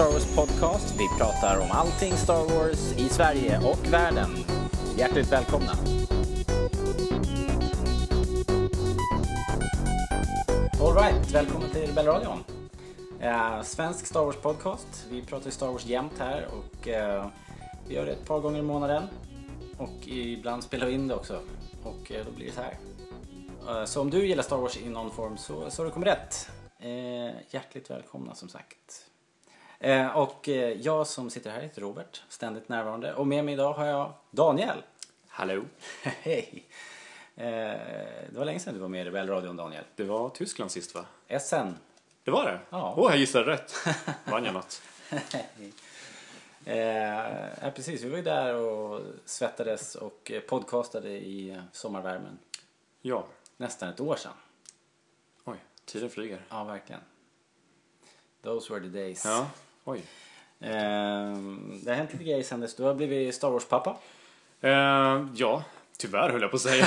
Star Wars podcast. Vi pratar om allting Star Wars i Sverige och världen. Hjärtligt välkomna! Alright, välkommen till Rebellradion. Eh, svensk Star Wars podcast. Vi pratar ju Star Wars jämt här och eh, vi gör det ett par gånger i månaden. Och ibland spelar vi in det också. Och eh, då blir det så här. Eh, så om du gillar Star Wars i någon form så, så har du kommit rätt. Eh, hjärtligt välkomna som sagt. Eh, och eh, jag som sitter här heter Robert, ständigt närvarande. Och med mig idag har jag Daniel. Hallå. Hej! Eh, det var länge sedan du var med i Rebellradion Daniel. Det var Tyskland sist va? SN. Det var det? Ja. Åh, jag gissade rätt. Vann jag något? Eh, ja, precis, vi var ju där och svettades och podcastade i sommarvärmen. Ja. Nästan ett år sedan. Oj, tiden flyger. Ja, verkligen. Those were the days. Ja. Oj. Eh, det har hänt lite grejer sen dess. Du har blivit Star Wars-pappa. Eh, ja, tyvärr höll jag på att säga.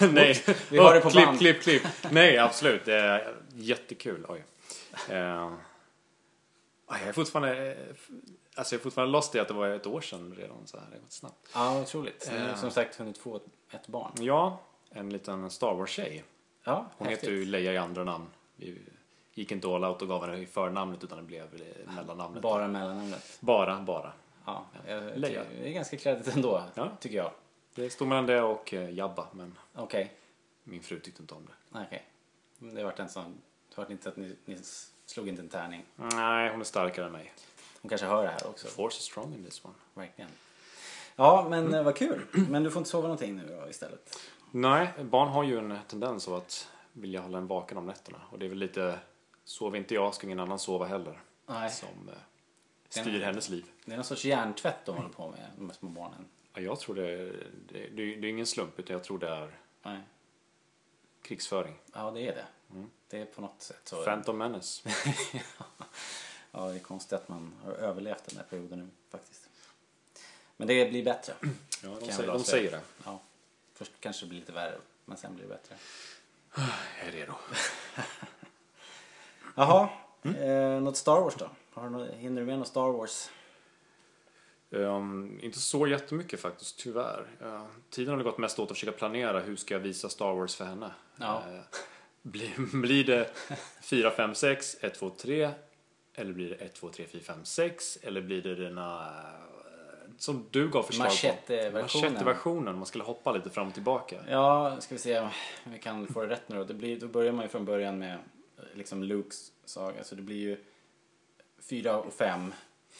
Nej. vi har det på klipp, band. klipp, klipp. Nej, absolut. Det är jättekul. Oj. Eh, jag är fortfarande... eh, Alltså jag är fortfarande lost i att det var ett år sedan redan. Så här. Det har gått snabbt. Ja, otroligt. Ni har som sagt hunnit få ett, ett barn. Ja, en liten Star Wars-tjej. Ja, Hon häftigt. heter ju Leia i andra namn. Vi gick inte all out och gav henne i förnamnet utan det blev mellannamnet. Bara mellannamnet. Bara, bara. Ja, Leia. det är ganska kreddigt ändå, Ja. tycker jag. Det stod mellan det och eh, Jabba, men Okej, min fru tyckte inte om det. okej. Men Det vart en sån... Det vart inte att ni, ni slog inte en tärning. Nej, hon är starkare än mig. Hon kanske hör det här också. Force is strong in this one. Verkligen. Ja, men Mm. vad kul. Men du får inte sova någonting nu då istället? Nej, barn har ju en tendens av att vilja hålla en vaken om nätterna. Och det är väl lite, sover inte jag ska ingen annan sova heller. Nej. Som eh, styr hennes liv. Det är någon sorts hjärntvätt de håller på med, de här små barnen. Ja, jag tror det, det, det, det är ingen slump utan jag tror det är Nej. krigsföring. Ja, det är det. Mm. Det är på något sätt så. Phantom Menace. Ja, det är konstigt att man har överlevt den här perioden nu faktiskt. Men det blir bättre. Ja, de, säger, de säger det. Ja. Först kanske det blir lite värre, men sen blir det bättre. Jag är redo. Jaha, Mm. eh, något Star Wars då? Har du hinner du med något Star Wars? Ehm, inte så jättemycket faktiskt, tyvärr. Uh, tiden har gått mest åt att försöka planera hur ska jag visa Star Wars för henne. Ja. Eh, blir, blir det 4, 5, 6, 1, 2, 3? Eller blir det 1, 2, 3, 4, 5, 6? Eller blir det denna eh, som du gav förslag Machete-versionen. Machete-versionen. Man skulle hoppa lite fram och tillbaka. Ja, ska vi se om vi kan få det rätt nu då. Det blir, då börjar man ju från början med liksom Lukes saga. Så det blir ju fyra och fem.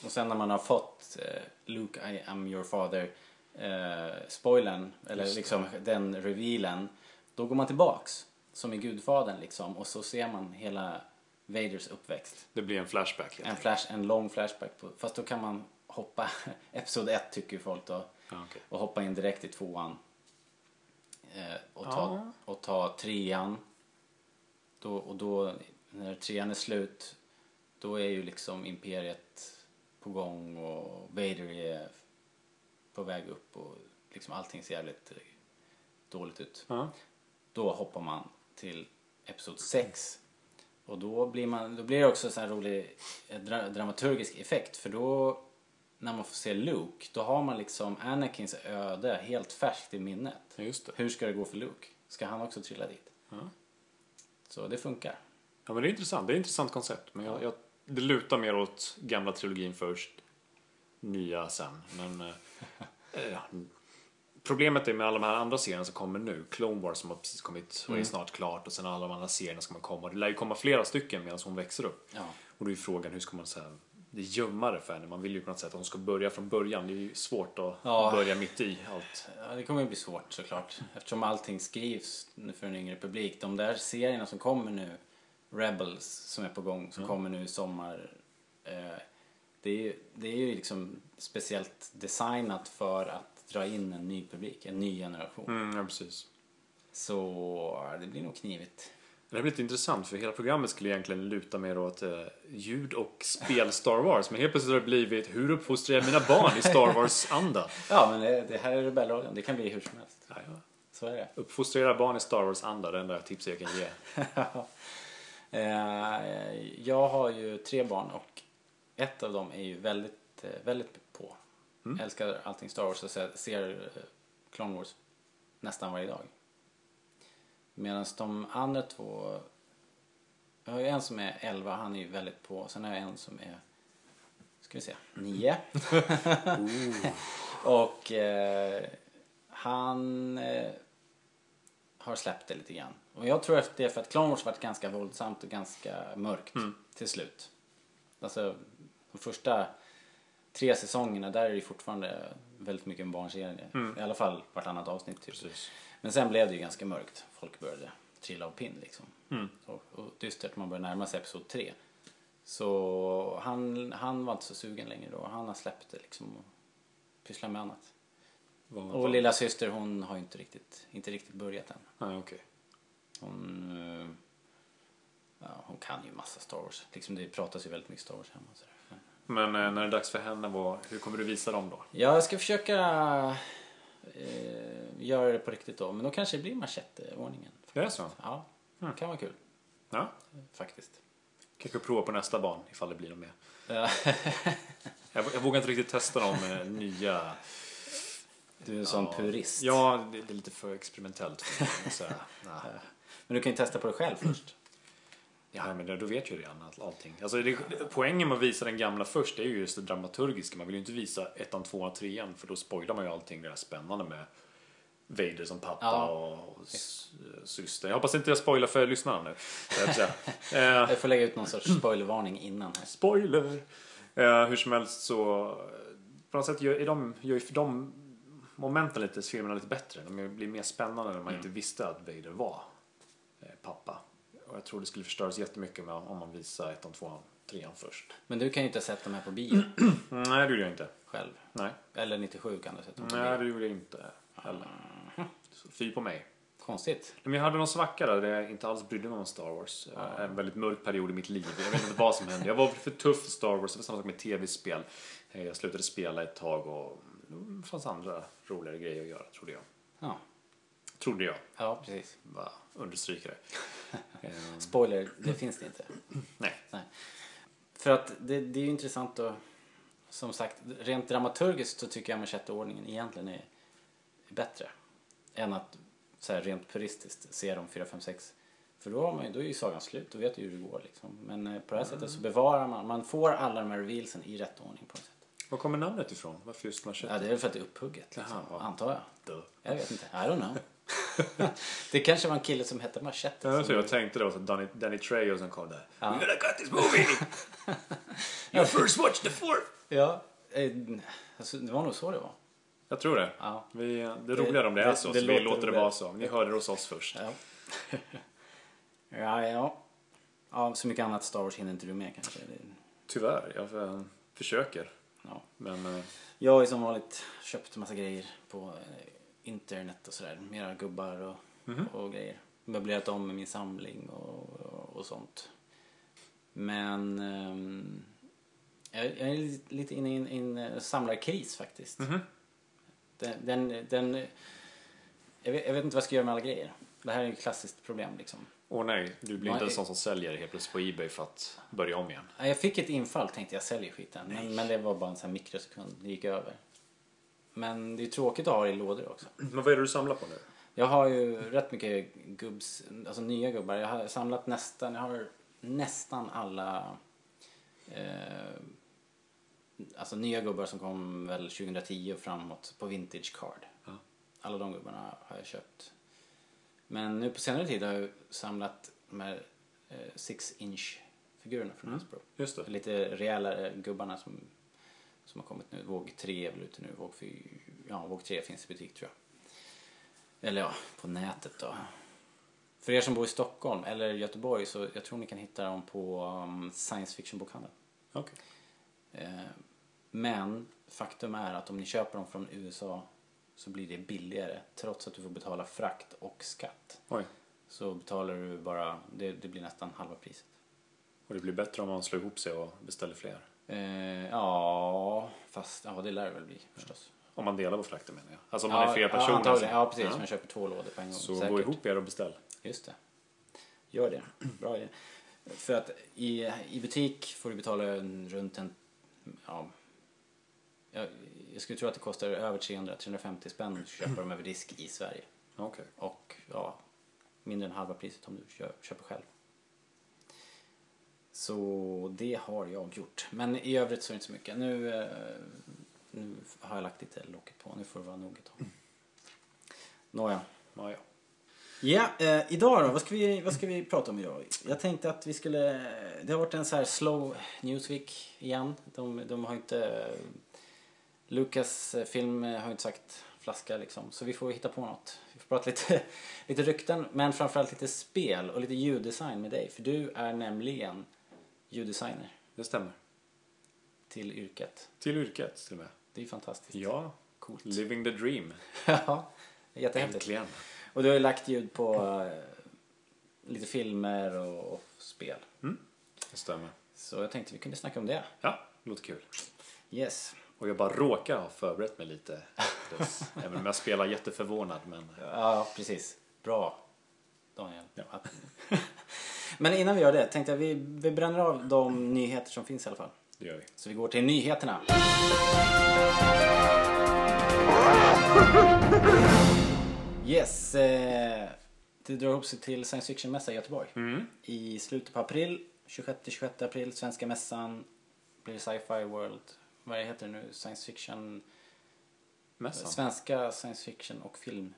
Och sen när man har fått eh, Luke, I am your father, eh, spoilern, eller liksom den revealen. Då går man tillbaks, som i Gudfadern liksom. Och så ser man hela Vaders uppväxt. Det blir en flashback. En, flash, en lång flashback. På, fast då kan man hoppa, episod 1 tycker ju folk då. Ja, okej. Och hoppa in direkt i tvåan. Eh, och, ta, Ja. och ta trean. Då, och då, när trean är slut, då är ju liksom imperiet på gång och Vader är på väg upp och liksom allting ser jävligt eh, dåligt ut. Ja. Då hoppar man till episod 6. Och då blir, man, då blir det också så här rolig eh, dra, dramaturgisk effekt för då när man får se Luke då har man liksom Anakins öde helt färskt i minnet. Hur ska det gå för Luke? Ska han också trilla dit? Ja. Så det funkar. Ja, men det är intressant. Det är ett intressant koncept. Men jag, jag, det lutar mer åt gamla trilogin först, nya sen. Men eh, eh, problemet är med alla de här andra serierna som kommer nu. Clone Wars som har precis kommit och är snart klart och sen alla de andra serierna som kommer komma. Det lär ju komma flera stycken medan hon växer upp. Ja. Och då är frågan hur ska man säga det gömmare för henne. Man vill ju på något sätt att hon ska börja från början. Det är ju svårt att Ja. börja mitt i allt. Ja, det kommer ju bli svårt såklart. Eftersom allting skrivs nu för en yngre publik. De där serierna som kommer nu, Rebels som är på gång, som kommer nu i sommar. Eh, det, är ju, det är ju liksom speciellt designat för att dra in en ny publik, en ny generation. Mm, ja, precis. Så det blir nog knivigt. Det här blir lite intressant för hela programmet skulle egentligen luta mer åt eh, ljud och spel Star Wars. Men helt plötsligt har det blivit hur uppfostrar jag mina barn i Star Wars-anda? Ja, men det, det här är Rebellradion. Det kan bli hur som helst. Ja, ja. Så är det. Uppfostra era barn i Star Wars-anda, det enda tipset jag kan ge. Eh, jag har ju tre barn och ett av dem är ju väldigt, eh, väldigt på. Mm. Älskar allting Star Wars och ser, ser eh, Clone Wars nästan varje dag. Medan de andra två, jag har ju en som är 11, han är ju väldigt på. Sen har jag en som är, ska vi se, 9. och eh, han eh, har släppt det lite grann. Och jag tror att det är för att Clone Wars varit ganska våldsamt och ganska mörkt till slut. Alltså de första tre säsongerna där är det fortfarande väldigt mycket en barnserie. I alla fall vartannat avsnitt typ. Precis. Men sen blev det ju ganska mörkt. Folk började trilla av pinn liksom. Mm. Och, och dystert man börjar närma sig episod tre. Så han, han var inte så sugen längre då. Han har släppt det liksom och pysslar med annat. Vad, Och lilla syster hon har ju inte riktigt, inte riktigt börjat än. Nej, okej. Hon, eh, ja, hon kan ju massa Star Wars. Liksom det pratas ju väldigt mycket Star Wars hemma. sådär. Men- Men eh, när det är dags för henne, vad, hur kommer du visa dem då? Ja, jag ska försöka eh, göra det på riktigt då. Men då kanske det blir macheteordningen. Det är så? Ja, det kan vara kul Ja. faktiskt. Kanske prova på nästa barn ifall det blir något mer. Ja, Jag, jag vågar inte riktigt testa de eh, nya. du är en sån ja. purist. Ja, det, det är lite för experimentellt för mig. Ja. Men du kan ju testa på dig själv först. ja, men då vet ju redan all- allting. Alltså, det, poängen med att visa den gamla först är ju just det dramaturgiska. Man vill ju inte visa ettan, tvåan, trean för då spoilar man ju allting det där spännande med Vader som pappa Ja. och syster. Jag hoppas inte jag spoilar för lyssnarna nu. Jag. Eh, Jag får lägga ut någon sorts spoilervarning innan här. Spoiler! Eh, hur som helst så på något sätt gör, är de, gör de momenten lite, filmerna lite bättre. De blir mer spännande när man inte visste att Vader var eh, pappa. Och jag tror det skulle förstöras jättemycket med, om man visar ettan, tvåan, trean först. Men du kan ju inte ha sett de här på bio Nej, det gjorde jag inte. själv. Nej, Eller 97 kan du ha sett dem på Nej bio. det gjorde jag inte heller. Så fy på mig. Konstigt. Men jag hade någon svacka där, där jag inte alls brydde mig om Star Wars. Eh, En väldigt mörk period i mitt liv. Jag vet inte vad som hände. Jag var för tuff för Star Wars. Det var samma sak med tv-spel. Eh, Jag slutade spela ett tag och det fanns andra roligare grejer att göra, trodde jag. Ja, Trodde jag. ja precis. Bara understryker det. Spoiler, det finns det inte. Nej. Nej. För att det, det är ju intressant att, som sagt, rent dramaturgiskt så tycker jag macheteordningen egentligen är bättre. Än att så här, rent puristiskt se dem 4, 5, 6. För då, har man, ju- då är ju sagan slut, då vet du hur det går liksom. Men eh, på det här sättet så bevarar man, man får alla de här revealsen i rätt ordning på något sätt. Var kommer namnet ifrån? Varför just machete? Ja, det är väl för att det är upphugget liksom, Jaha. antar jag. Duh. Jag vet inte, I don't know. det kanske var en kille som hette Machete. Ja, som- så jag tänkte då att Danny, Danny Trejo som kom där. Ja. We're gonna cut this movie! you first watch the fourth! Ja, eh, alltså, det var nog så det var. Jag tror det. Ja. Vi, det är roligare om det är det- så, det så vi låter låter det vara så. Ni hörde det hos oss först. Ja. ja, ja. Ja, så mycket annat Star Wars hinner inte du med kanske. Det, Tyvärr, jag eh, försöker. ja. Men eh, Jag har ju som vanligt köpt massa grejer på eh, internet och sådär. Mera gubbar och, och grejer. Möblerat om med min samling och, och, och sånt. Men ehm, jag, jag är lite- inne i en, en samlarkris faktiskt. Den, den, den, jag, vet, jag vet inte vad jag ska göra med alla grejer. Det här är ju ett klassiskt problem liksom. åh nej, du blir inte en sån som säljer helt plötsligt på Ebay för att börja om igen. Ja, Jag fick ett infall tänkte jag säljer skiten. Men, men det var bara en sån här mikrosekund. Det gick över. Men det är tråkigt att ha det i lådor också. Men vad är det du samlar på nu? Jag har ju rätt mycket gubbs, alltså nya gubbar. Jag har samlat nästan, jag har nästan alla eh, alltså nya gubbar som kom väl 2010 och framåt på Vintage Card. Ja. Alla de gubbarna har jag köpt. Men nu på senare tid har jag samlat de här eh, 6 inch figurerna från Hasbro. Just det. Lite rejälare gubbarna som, som har kommit nu. Våg 3 är väl ute nu. Våg, 4, ja, våg 3 finns i butik tror jag. Eller ja, på nätet då. För er som bor i Stockholm eller Göteborg så jag tror ni kan hitta dem på um, science fiction-bokhandeln. Okej. Eh, men faktum är att om ni köper dem från USA så blir det billigare trots att du får betala frakt och skatt. Oj. Så betalar du bara, det, det blir nästan halva priset. Och det blir bättre om man slår ihop sig och beställer fler. Eh, ja, fast ja, det lär det väl bli förstås. Om man delar på frakten menar jag. Alltså om man ja, är flera personer. Ja, antagligen. så- ja precis. Ja. Man köper två lådor på en gång. Så Säkert. gå ihop er och beställ. Just det. Gör det. Bra idé. För att i, i butik får du betala en, runt en ja, jag, jag skulle tro att det kostar över 300-350 spänn att köpa dem över disk i Sverige. Okej. Och ja, mindre än halva priset om du kö- köper själv. Så det har jag gjort. Men i övrigt så är det inte så mycket. Nu, eh, nu har jag lagt lite locket på. Nu får det vara nog ett tag. Nåja. Ja, ja. Ja, eh, idag då? Vad ska, vi, vad ska vi prata om idag? Jag tänkte att vi skulle... Det har varit en så här slow Newsweek igen. De, de har inte... Lucas eh, film eh, har inte sagt flaska liksom. Så vi får hitta på något. Vi får prata lite, lite rykten men framförallt lite spel och lite ljuddesign med dig. För du är nämligen ljuddesigner Det stämmer. till yrket. Till yrket till och med. Det är ju fantastiskt. Ja. Coolt. Living the dream. Ja, jättehäftigt. Äntligen. Och du har ju lagt ljud på eh, lite filmer och, och spel. Det stämmer. Så jag tänkte vi kunde snacka om det. Ja, låter kul. Yes. Och jag bara råkar ha förberett mig lite. Även om jag spelar jätteförvånad men... Ja, precis. Bra, Daniel. Ja. Men innan vi gör det tänkte jag vi, vi bränner av de nyheter som finns i alla fall. Det gör vi. Så vi går till nyheterna. Yes. Eh, det drar ihop sig till science fiction-mässa i Göteborg. I slutet på april, 26-26 april, Svenska mässan, blir Sci-Fi World. Vad heter det nu? Science fiction... Mässan? Svenska science fiction och film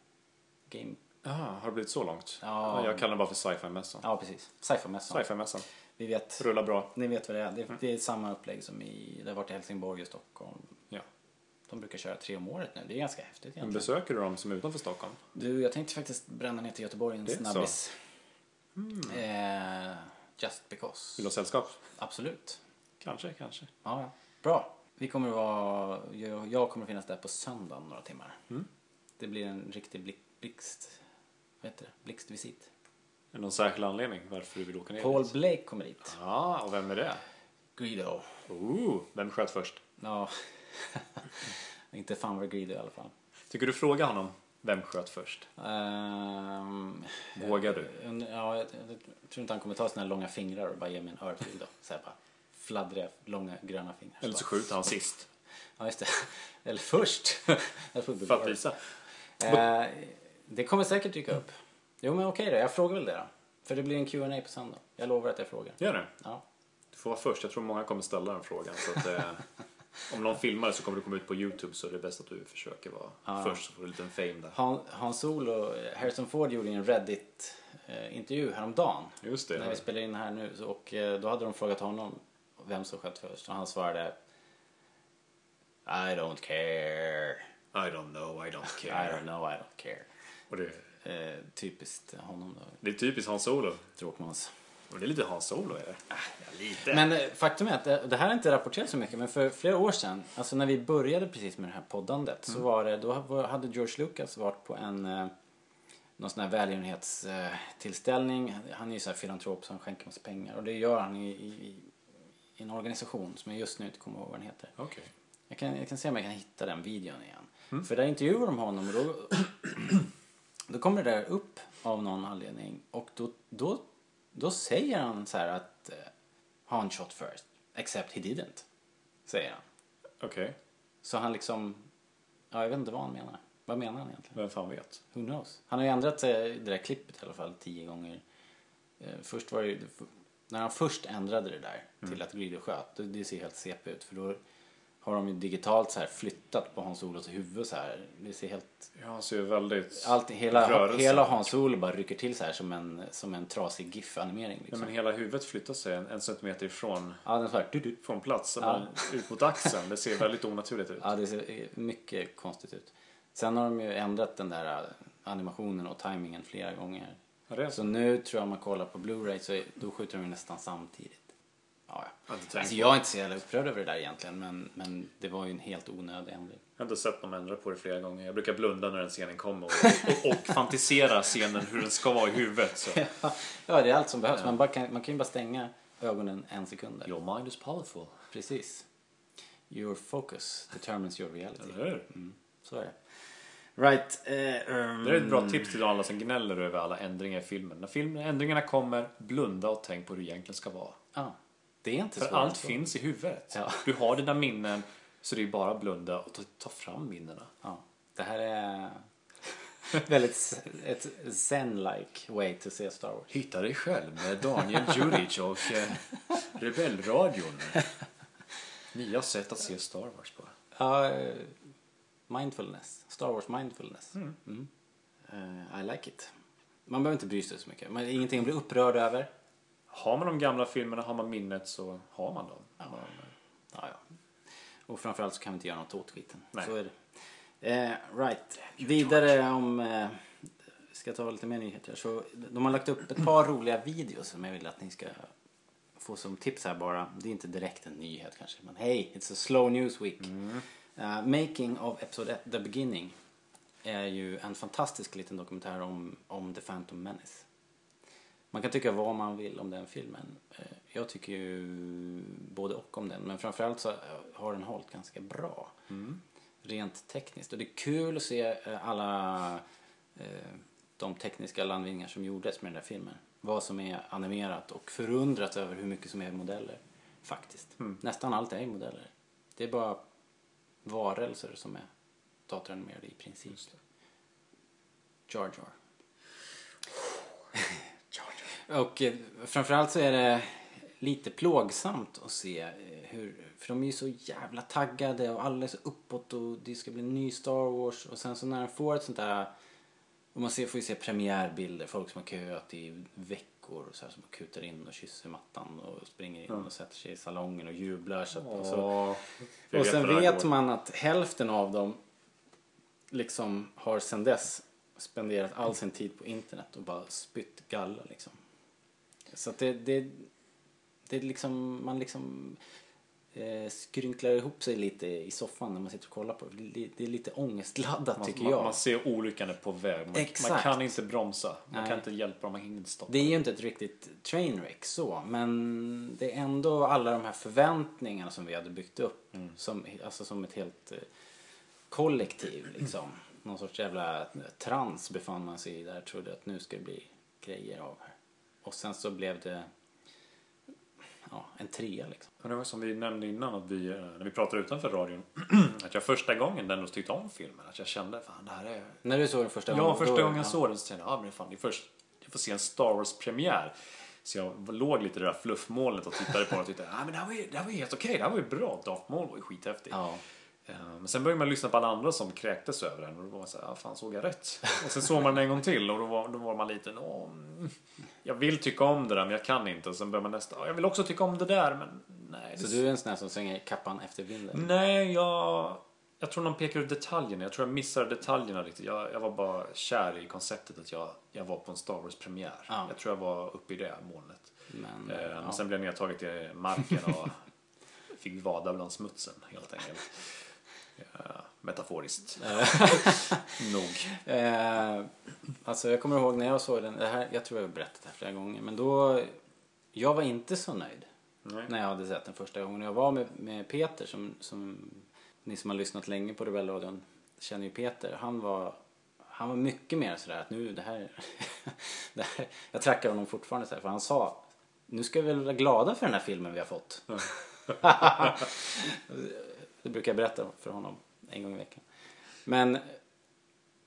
game. Jaha, har det blivit så långt? Ja. Jag kallar den bara för sci-fi-mässan. Ja, precis. Sci-fi-mässan. Sci-fi-mässan. Vi vet, Rullar bra. ni vet vad det är. Det, det är samma upplägg som i, det har varit i Helsingborg och Stockholm. Ja. De brukar köra tre om året nu. Det är ganska häftigt Men egentligen. besöker du dem som är utanför Stockholm? Du, jag tänkte faktiskt bränna ner till Göteborg en Det är så. snabbis. Eh, just because. Vill du ha sällskap? Absolut. Kanske, kanske. Ja. Bra. Vi kommer att vara, jag, jag kommer att finnas där på söndag om några timmar. Mm. Det blir en riktig blick, blixt, vad heter det? blixtvisit. Är det någon särskild anledning varför du vill åka ner Paul dit? Blake kommer dit. Ja, och vem är det? Guido. Ooh, vem sköt först? Ja, inte fan var Guido i alla fall. Tycker du fråga honom vem sköt först? Ehm, Vågar du? jag- Ja, jag, jag tror inte han kommer ta sina långa fingrar och bara ge mig en örfil då. Så här bara fladdriga, långa, gröna fingrar. Eller så skjuter han sist. Ja, just det. Eller först. För att visa. Eh, det kommer säkert dyka upp. Jo men okej då, jag frågar väl det då. För det blir en Q&A på söndag. Jag lovar att jag frågar. Gör det. Ja. Du får vara först. Jag tror många kommer ställa den frågan. Så att, eh, om någon filmar det så kommer det komma ut på Youtube så är det bäst att du försöker vara Ja. först så får du en liten fame där. Han, Hans Solo, Harrison Ford gjorde en Reddit-intervju häromdagen. Just När vi det. spelar in här nu. Och eh, då hade de frågat honom vem som sköt först. Och han svarade I don't care. I don't know, I don't I care. don't know, I don't care. Och det, Eh, typiskt honom då. det är typiskt Hans Solo. Tråkmåns. Och det är lite Hans Solo är det. Ja, lite. Men eh, faktum är att det, det här är inte rapporterat så mycket men för flera år sedan, alltså när vi började precis med det här poddandet så var det, då hade George Lucas varit på en eh, någon sån här välgörenhetstillställning. Han är ju så här filantrop så han skänker massa pengar och det gör han i, i, i en organisation som jag just nu inte kommer ihåg vad den heter. Okej. Jag kan, jag kan se om jag kan hitta den videon igen. För där intervjuar de honom och då, då kommer det där upp av någon anledning och då, då, då säger han så här att eh, Han shot first, except he didn't. Säger han. Okej. Så han liksom, ja jag vet inte vad han menar. Vad menar han egentligen? Vem fan vet? Who knows? Han har ju ändrat eh, det där klippet i alla fall tio gånger. Eh, Först var det ju, när han först ändrade det där till att Greedo sköt, det, det ser helt CP ut för då har de ju digitalt så här flyttat på Hans Olos huvud så här. Det ser helt, Ja, han ser väldigt... allt, hela, Rörelse. hela Hans Olo bara rycker till så här som en, som en trasig GIF-animering liksom. men hela huvudet flyttar sig en, en centimeter ifrån Ja, den så här, du, du. från plats. Ja. Ut mot axeln. Det ser väldigt onaturligt ut. Ja, det ser mycket konstigt ut. Sen har de ju ändrat den där äh, animationen och tajmingen flera gånger. Ja, så. Nu tror jag om man kollar på Blu-ray så är- då skjuter de nästan samtidigt. Ja, Jag ja. tänkt Alltså jag är inte så jävla upprörd över det där egentligen men, men det var ju en helt onödig ändring. Jag har inte sett dem ändra på det flera gånger. Jag brukar blunda när den scenen kommer och, och, och fantisera scenen hur den ska vara i huvudet. Så. ja, det är allt som behövs. Man, kan, man kan ju bara stänga ögonen en sekund. där. Your mind is powerful. Precis. Your focus determines your reality. Eller hur? Så är det. Right. Eh, um, Det är ett bra tips till alla som gnäller över alla ändringar i filmen. När film, ändringarna kommer, blunda och tänk på hur det egentligen ska vara. Ja, Det är inte För än allt så. finns i huvudet. Ja. Du har dina minnen, så det är bara att blunda och ta, ta fram minnena. Ja, det här är väldigt ett zen-like way to se Star Wars. Hitta dig själv med Daniel Djuric och eh, Rebellradion. Nya sätt att se Star Wars på. Ja, eh, mindfulness. Star Wars mindfulness. Mm. Eh, I like it. Man behöver inte bry sig så mycket. Man, ingenting att bli upprörd över. Har man de gamla filmerna, har man minnet så har man dem. Man, Ja, ja. Och framförallt så kan vi inte göra något åt skiten. Nej. Så är det. Eh, right. Vidare om... Eh, ska ta lite mer nyheter. Så de har lagt upp ett par roliga videos som jag vill att ni ska få som tips här bara. Det är inte direkt en nyhet kanske. Men hej, it's a slow news week. Eh, Making of Episode 1, The Beginning är ju en fantastisk liten dokumentär om, om The Phantom Menace. Man kan tycka vad man vill om den filmen. Eh, Jag tycker ju både och om den. Men framförallt så har den hållit ganska bra. Rent tekniskt. Och det är kul att se eh, alla eh, de tekniska landvinningar som gjordes med den där filmen. Vad som är animerat och förundrat över hur mycket som är modeller. Faktiskt. Nästan allt är modeller. Det är bara varelser som är datoranimerade i princip. Jar Jar. Och eh, framförallt så är det lite plågsamt att se eh, hur, för de är ju så jävla taggade och alla är så uppåt och det ska bli en ny Star Wars och sen så när de får ett sånt där och man ser, får ju se premiärbilder, folk som har köat i veckor och så här, som kutar in och kysser mattan och springer in och sätter sig i salongen och jublar. Så att, och, så, och sen vet man att hälften av dem liksom har sen dess spenderat all sin tid på internet och bara spytt galla liksom. Så att det, det, det är liksom, man liksom skrynklar ihop sig lite i soffan när man sitter och kollar på det. Det, är lite ångestladdat Man, tycker man, jag. man ser olyckan är på väg. Man, man Exakt. kan inte bromsa. Man Nej. kan inte hjälpa dem, man hinner inte stoppa. Det är ju inte ett riktigt trainwreck så, men det är ändå alla de här förväntningarna som vi hade byggt upp som, alltså som ett helt eh, kollektiv liksom. Någon sorts jävla trans befann man sig i där trodde att nu ska det bli grejer av här. Och sen så blev det ja, en trea liksom. Men det var som vi nämnde innan, att vi, eh, när vi pratade utanför radion, att jag första gången ändå tyckte om filmen. Att jag kände, fan det här är... När du såg den första Ja, första gången jag såg den så kände jag, ah, men fan, det är först, jag får se en Star Wars-premiär. Så jag låg lite i det där fluffmolnet och tittade på den och tyckte, ah, men det här var ju, det här var ju helt okej, det här var ju bra. Darth Maul var ju skithäftig. Ja. Eh, Men sen började man lyssna på alla andra som kräktes över den och då var man så här, ah, fan såg jag rätt? Och sen såg man den en gång till och då var, då var man lite, mm, jag vill tycka om det där men jag kan inte. Och sen börjar man nästa, "Ah, jag vill också tycka om det där men nej. Så det- du är en sån här som svänger kappan efter vinden? Nej, jag, jag tror de pekar ut detaljerna. Jag tror jag missar detaljerna riktigt. Jag, jag var bara kär i konceptet att jag, jag var på en Star Wars-premiär. Ja. Jag tror jag var uppe i det molnet. Men, Eh, ja. Men sen blev jag nedtaget i marken och fick vada bland smutsen helt enkelt. Ja, metaforiskt. Nog. Eh, alltså jag kommer ihåg när jag såg den, det här, jag tror jag har berättat det här flera gånger, men då, jag var inte så nöjd Nej. när jag hade sett den första gången. Jag var med, med Peter som, som, ni som har lyssnat länge på Rebellradion känner ju Peter. Han var, han var mycket mer sådär att nu, det här, det här jag trackar honom fortfarande så här, för han sa, nu ska vi väl vara glada för den här filmen vi har fått. Det brukar jag berätta för honom en gång i veckan. Men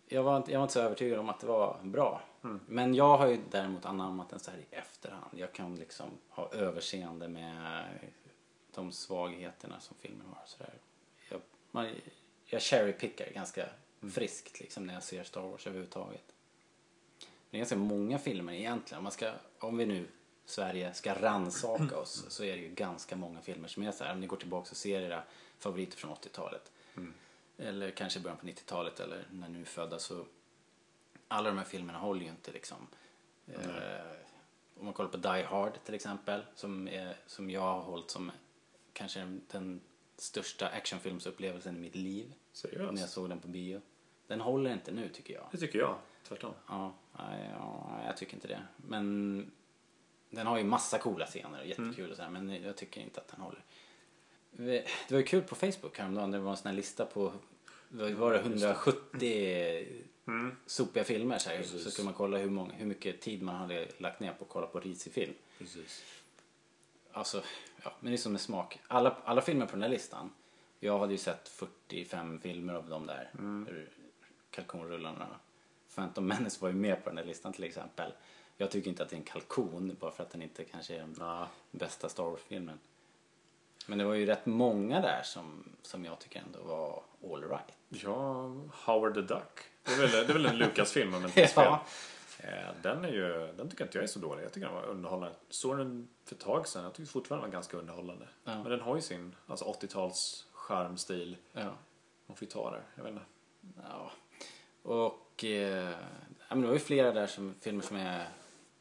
jag var, inte, jag var inte så övertygad om att det var bra. Men jag har ju däremot anammat den så här i efterhand. Jag kan liksom ha överseende med de svagheterna som filmen har. Så där. Jag, man, jag cherrypickar ganska friskt liksom när jag ser Star Wars överhuvudtaget. Det är ganska många filmer egentligen. Om, man ska, om vi nu, Sverige, ska ransaka oss så är det ju ganska många filmer som är så här. Om ni går tillbaka och ser era favoriter från 80-talet. Eller kanske början på 90-talet eller när är födda så alla de här filmerna håller ju inte liksom. Eh, om man kollar på Die Hard till exempel som, är, som jag har hållit som kanske den, största actionfilmsupplevelsen i mitt liv. Seriöst? När jag såg den på bio. Den håller inte nu tycker jag. Det tycker jag. Tvärtom. Ja, ja, jag tycker inte det. Men den har ju massa coola scener och jättekul och så här, men jag tycker inte att den håller. Det var ju kul på Facebook häromdagen, det var en sån här lista på vad var det, 170 sopiga filmer så, här. så skulle man kolla hur, många, hur mycket tid man hade lagt ner på att kolla på risig film. Precis. alltså, ja, men det är som med smak. Alla, alla filmer på den här listan. Jag hade ju sett 45 filmer av de där mm. kalkonrullarna. Phantom Menace var ju med på den här listan till exempel. Jag tycker inte att det är en kalkon bara för att den inte kanske är den Ja. bästa Star Wars-filmen. Men det var ju rätt många där som, som jag tycker ändå var all right. Ja, Howard the Duck. Det är väl, det är väl en Lucas-film om inte fel. Ja. Eh, Den, är ju, den tycker inte jag är så dålig. Jag tycker den var underhållande. Såg den för ett tag sedan. Jag tycker fortfarande den var ganska underhållande. Ja. Men den har ju sin alltså 80-tals charmstil. Ja. Man får ju ta det. Jag vet inte. Ja. Och eh, men det var ju flera där som, filmer som är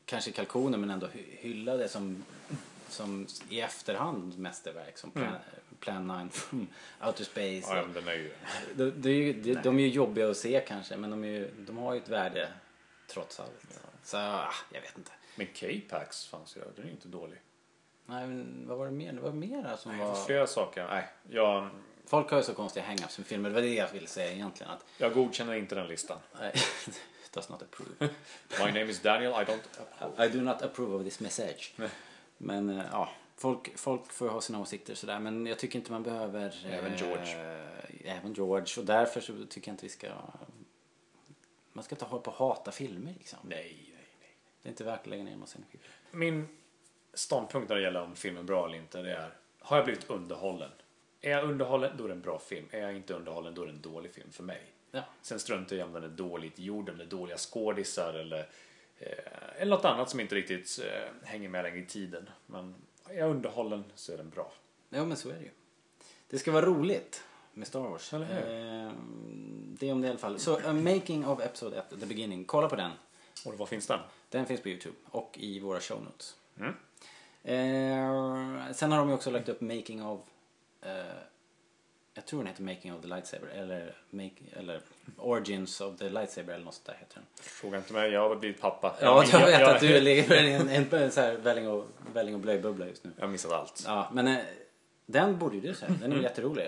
kanske kalkoner men ändå hy- hyllade som, som i efterhand mästerverk som Plan, Plan 9 from Outer Space. Ja, ja, men den är ju... De, de, de, de är ju jobbiga att se kanske men de, är ju, de har ju ett värde trots allt. Så ah, jag vet inte. Men K-Pax fanns ju där. Den är ju inte dålig. Nej, men vad var det mer? Det var mera som Det var... flera saker. Nej, jag, Folk har ju så konstiga hang-ups med filmer. Det var det jag ville säga egentligen. Att, jag godkänner inte den listan. nej, does not approve. My name is Daniel, I don't... I do not approve of this message. Men eh, ja, folk, folk får ha sina åsikter sådär. Men jag tycker inte man behöver... Även George. Eh, även George. Och därför så tycker jag inte vi ska... Man ska inte hålla på och hata filmer liksom. Nej, nej, nej. Det är inte värt att lägga ner en massa energi. Min ståndpunkt när det gäller om filmen är bra eller inte, det är har jag blivit underhållen? Är jag underhållen, då är det en bra film. Är jag inte underhållen, då är det en dålig film för mig. Ja. Sen struntar jag i om den är dåligt gjord, om det är dåliga skådisar eller, eller något annat som inte riktigt eh, hänger med längre i tiden. Men är jag underhållen så är den bra. ja, men så är det ju. Det ska vara roligt med Star Wars. Eller hur? Eh, det är om det i alla fall. Så A Making of Episode 1, The Beginning. Kolla på den. Och var finns den? Den finns på Youtube och i våra show notes. Mm. Eh, sen har de ju också lagt upp Making of... Eh, jag tror den heter Making of the Lightsaber eller, make, eller Origins of the Lightsaber eller något sånt där heter den. Fråga inte mig, jag har blivit pappa. Ja, jag vet jag, att du ligger i en, en, en så här välling och, välling och blöjbubbla just nu. Jag har missat allt. Ja, men eh, den borde ju du säga. Den är ju jätterolig.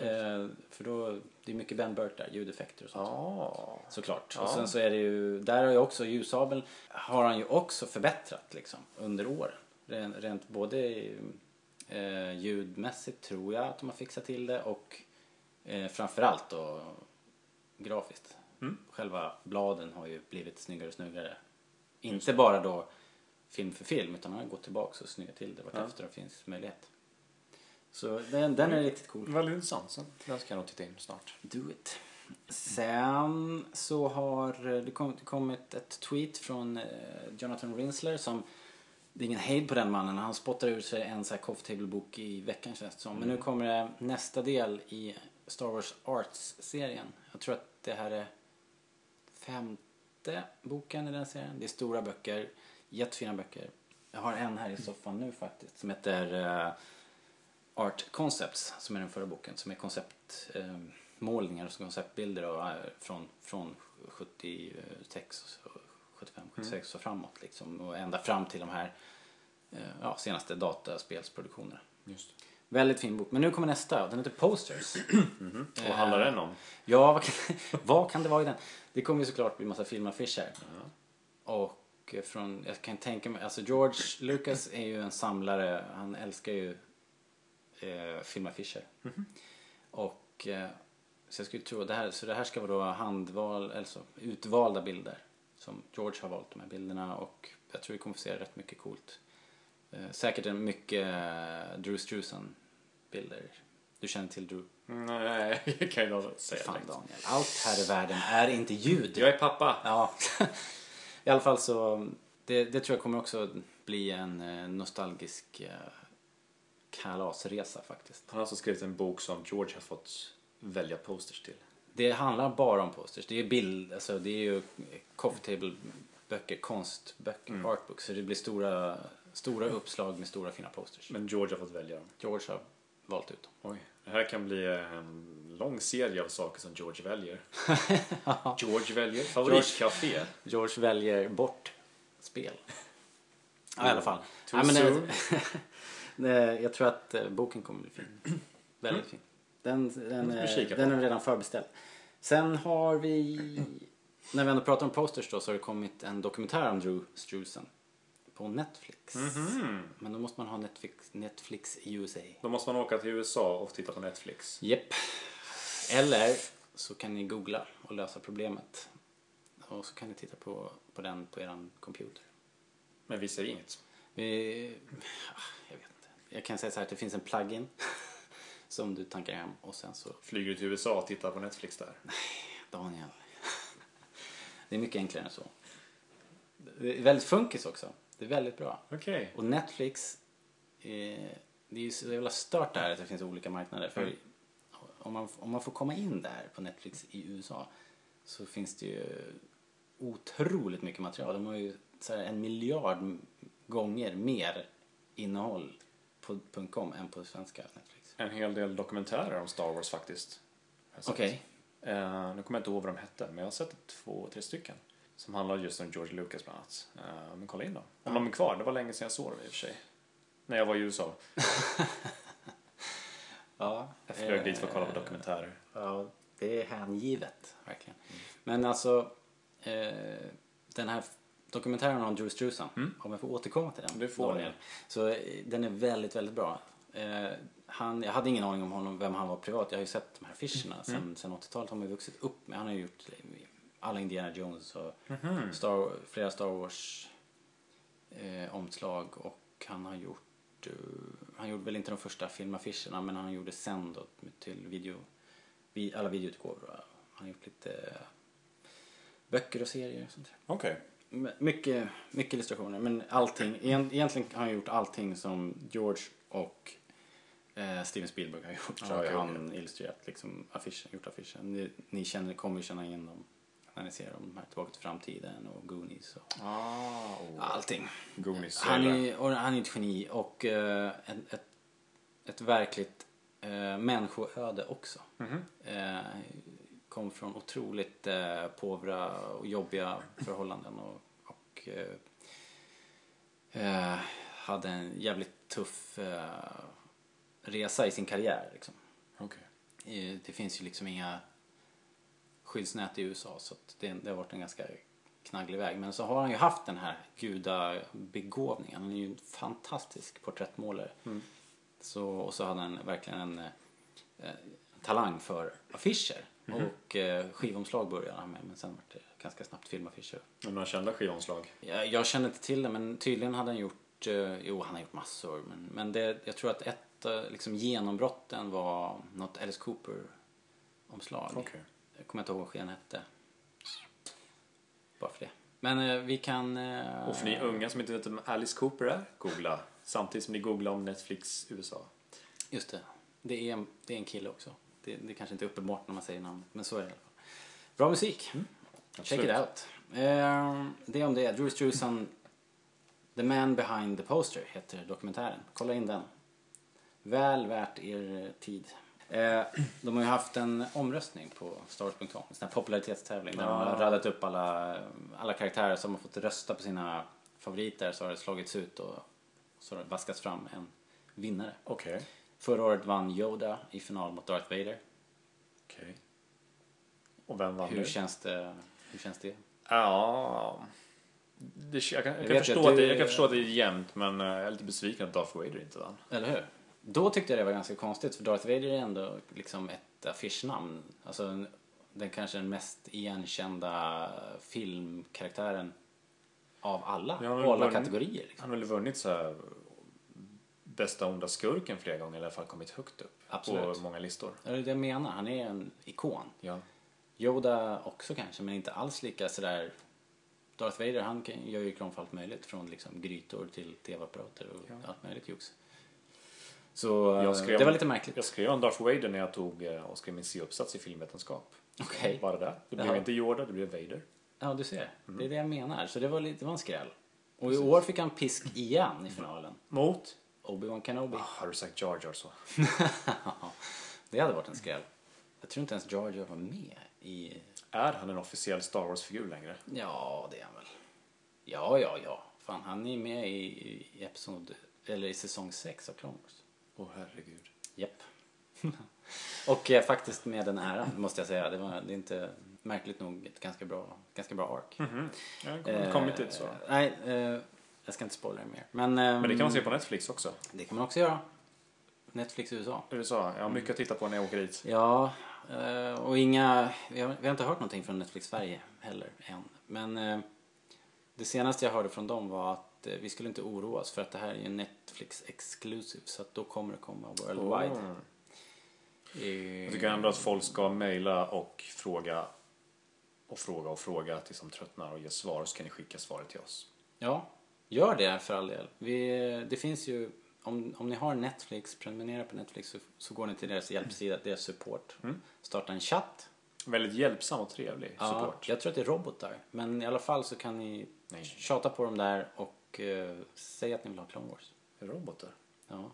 Eh, för då, det är mycket Ben Burt där, ljudeffekter och sånt. Ja. Såklart. Ja. Och sen så är det ju, där har ju också ljussabeln har han ju också förbättrat liksom under åren. Rent, rent både eh, ljudmässigt tror jag att de har fixat till det och eh, framförallt då grafiskt. Mm. Själva bladen har ju blivit snyggare och snyggare. Inte bara då film för film utan han har gått tillbaka och snyggat till det vartefter det finns möjlighet. Så den, den är riktigt cool. Väldigt intressant. Så Den ska jag nog titta in snart. Do it. Sen så har det kom- kommit ett tweet från eh, Jonathan Rinsler som det är ingen hejd på den mannen. Han spottar ur sig en så här coffee table-bok i veckan känns det som. Men nu kommer det nästa del i Star Wars Arts-serien. Jag tror att det här är femte boken i den serien. Det är stora böcker, jättefina böcker. Jag har en här i soffan nu faktiskt som heter eh, Art Concepts som är den förra boken som är konceptmålningar eh, målningar och konceptbilder och, eh, från, från 76, 75, 76 och framåt liksom och ända fram till de här eh, ja, senaste dataspelsproduktionerna. Just. Väldigt fin bok. Men nu kommer nästa. Den heter Posters. Vad handlar den om? Ja, vad kan, vad kan det vara i den? Det kommer ju såklart bli massa filmaffischer. Och från, jag kan tänka mig, alltså George Lucas är ju en samlare, han älskar ju eh, filmaffischer. Och eh, så jag skulle tro, det här, så det här ska vara då handval, alltså utvalda bilder. Som George har valt de här bilderna och jag tror vi kommer få se rätt mycket coolt. Eh, säkert en mycket eh, Drew Struzan bilder. Du känner till Drew? Nej, jag kan ju nog säga Fan direkt. Daniel, allt här i världen är inte ljud. Jag är pappa. Ja, i alla fall så det, det tror jag kommer också bli en eh, nostalgisk eh, kalasresa faktiskt. Han har alltså skrivit en bok som George har fått välja posters till. Det handlar bara om posters. Det är ju bild, alltså det är ju coffee table böcker, konstböcker, artbooks. Så det blir stora, stora uppslag med stora fina posters. Men George har fått välja dem. George har valt ut dem. Oj. Det här kan bli en lång serie av saker som George väljer. George väljer favoritcafé. George väljer bort spel. Ja, i alla fall. Too Ja, men det, jag tror att eh, boken kommer bli fin. Väldigt fin. Den, den, på. den är redan förbeställd. Sen har vi, när vi ändå pratar om posters då, så har det kommit en dokumentär om Drew Struzan på Netflix. Mhm. Men då måste man ha Netflix, Netflix i USA. Då måste man åka till USA och titta på Netflix. Japp. Eller så kan ni googla och lösa problemet. Och så kan ni titta på, på den på er computer. Men vi ser inget. Vi, jag vet inte. Jag kan säga så här att det finns en plugin som du tankar hem och sen så Flyger du till USA och tittar på Netflix där? Daniel. Det är mycket enklare än så. Det är väldigt funkis också. Det är väldigt bra. Okej. Och Netflix, eh, det är ju så jävla stört där att det finns olika marknader. För Mm. om, man, om man får komma in där på Netflix i USA så finns det ju otroligt mycket material. De har ju så här, en miljard gånger mer innehåll på .com än på svenska Netflix. En hel del dokumentärer om Star Wars faktiskt. Okej. Eh, nu kommer jag inte ihåg vad de hette, men jag har sett två, tre stycken. Som handlar just om George Lucas bland annat. Eh, men kolla in dem. Om de är kvar, det var länge sedan jag såg dem i och för sig. När jag var i USA. Ja, Jag flög eh, dit för att kolla på dokumentärer. Ja, det är hängivet, verkligen. Men alltså, eh, den här dokumentären om Drew Struzan, om jag får återkomma till den. Mm. Det får Daniel. Så eh, den är väldigt, väldigt bra. Han, jag hade ingen aning om honom, vem han var privat. Jag har ju sett de här affischerna. Sen, Mm. sen 80-talet har man ju vuxit upp med. Han har ju gjort alla Indiana Jones och Mhm. Star, flera Star Wars eh, omslag och han har gjort eh, han gjorde väl inte de första filmaffischerna men han gjorde sen då till video vi, alla videoutgåvor. Han har gjort lite böcker och serier och sånt där. Okej. M- Mycket, mycket illustrationer men allting, egent- egentligen har han gjort allting som George och eh, Steven Spielberg har gjort. Ah, okej, han illustrerat liksom affischen, gjort affischen. Ni, ni känner, kommer ju känna igen dem när ni ser dem. De här Tillbaka till framtiden och Goonies och Ah, oh. allting. Goonies. Han eller- är, och han är ett geni och eh, ett, ett, ett verkligt eh, människoöde också. Mhm. Eh, kom från otroligt eh, påvra och jobbiga förhållanden och, och eh, eh, hade en jävligt tuff eh, resa i sin karriär. Liksom. Eh, Det finns ju liksom inga skyddsnät i USA så att det, det har varit en ganska knagglig väg. Men så har han ju haft den här gudabegåvningen. Han är ju en fantastisk porträttmålare. Så, och så hade han verkligen en eh, talang för affischer. Och eh, skivomslag började han med men sen var det ganska snabbt filmaffischer. Men Några kända skivomslag? Jag, jag känner inte till det men tydligen hade han gjort, eh, jo han har gjort massor men, men det, jag tror att ett eh, liksom genombrotten var något Alice Cooper omslag. Okej. Jag kommer inte ihåg vad skivan hette. Bara för det. Men eh, vi kan... eh, Och för ni unga som inte vet vem Alice Cooper är, googla. Samtidigt som ni googlar om Netflix USA. Just det. Det är, en- det är en kille också. Det, det kanske inte är uppenbart när man säger namnet men så är det i alla fall. Bra musik. Check absolut. it out. Eh, det om det. Drew Struzan The Man Behind the Poster heter dokumentären. Kolla in den. Väl värt er tid. Eh, de har ju haft en omröstning på Stars.com, en sån här popularitetstävling där de har radat upp alla, alla karaktärer som har fått rösta på sina favoriter så har det slagits ut och så har det vaskats fram en vinnare. Okej. Förra året vann Yoda i final mot Darth Vader. Okej. Och vem vann Hur nu? känns det? Hur känns det? Ja... Det, jag, kan, jag, Jag kan förstå att att det, jag kan förstå att det är jämnt, men eh, jag är lite besviken att Darth Vader inte vann. Eller hur? Då tyckte jag det var ganska konstigt för Darth Vader är ändå liksom ett affischnamn. Alltså en- den kanske den mest igenkända filmkaraktären av alla. Ja, alla var- kategorier. Liksom. Han har väl vunnit så här bästa onda skurken flera gånger, eller i alla fall kommit högt upp Absolut. på många listor. Det är det jag menar, han är en ikon. Ja. Yoda också kanske, men inte alls lika sådär... Darth Vader han gör ju reklam för allt möjligt. Från liksom grytor till tv-apparater och Ja. allt möjligt jox. Så Jag eh, skrev- det var lite märkligt. Jag skrev om Darth Vader när jag tog eh, och skrev min C-uppsats i filmvetenskap. Okej. Bara där. Det blev Jaha. inte Yoda, det blev Vader. Ja, du ser. Mm. Det är det jag menar. Så det var, lite, det var en skräll. Och i år fick han pisk igen i finalen. Mot? Obi-Wan Kenobi. Ah, har du sagt Jar Jar så? det hade varit en skräll. Jag tror inte ens Jar Jar var med i... Är han en officiell Star Wars-figur längre? Ja, det är han väl. Ja, ja, ja. Fan, han är med i, i episod... Eller i säsong 6 av Clone Wars. Åh herregud. Japp. Och eh, faktiskt med den äran, måste jag säga. Det, var, det är inte märkligt nog ett ganska bra, ganska bra ark. Mhm. Jag har kommit dit så. Eh, Nej, eh, jag ska inte spoila mer. Men, ehm, Men det kan man se på Netflix också. det kan man också göra. Netflix USA. USA, jag har mycket att titta på när jag åker dit. Ja, eh, och inga... Vi har, vi har inte hört någonting från Netflix Sverige heller än. Men eh, det senaste jag hörde från dem var att eh, vi skulle inte oroa oss för att det här är ju Netflix exclusive så att då kommer det komma worldwide. Mm. Eh, Jag tycker ändå att folk ska mejla och fråga och fråga och fråga tills de tröttnar och ger svar så kan ni skicka svaret till oss. Ja, gör det för all del. Vi, det finns ju, om, om ni har Netflix, prenumerera på Netflix så, så går ni till deras hjälpsida, deras support. Mm. Starta en chatt. Väldigt hjälpsam och trevlig Ja, support. jag tror att det är robotar. Men i alla fall så kan ni Nej. tjata på dem där och eh, säga att ni vill ha Clone Wars. Robotar. Ja.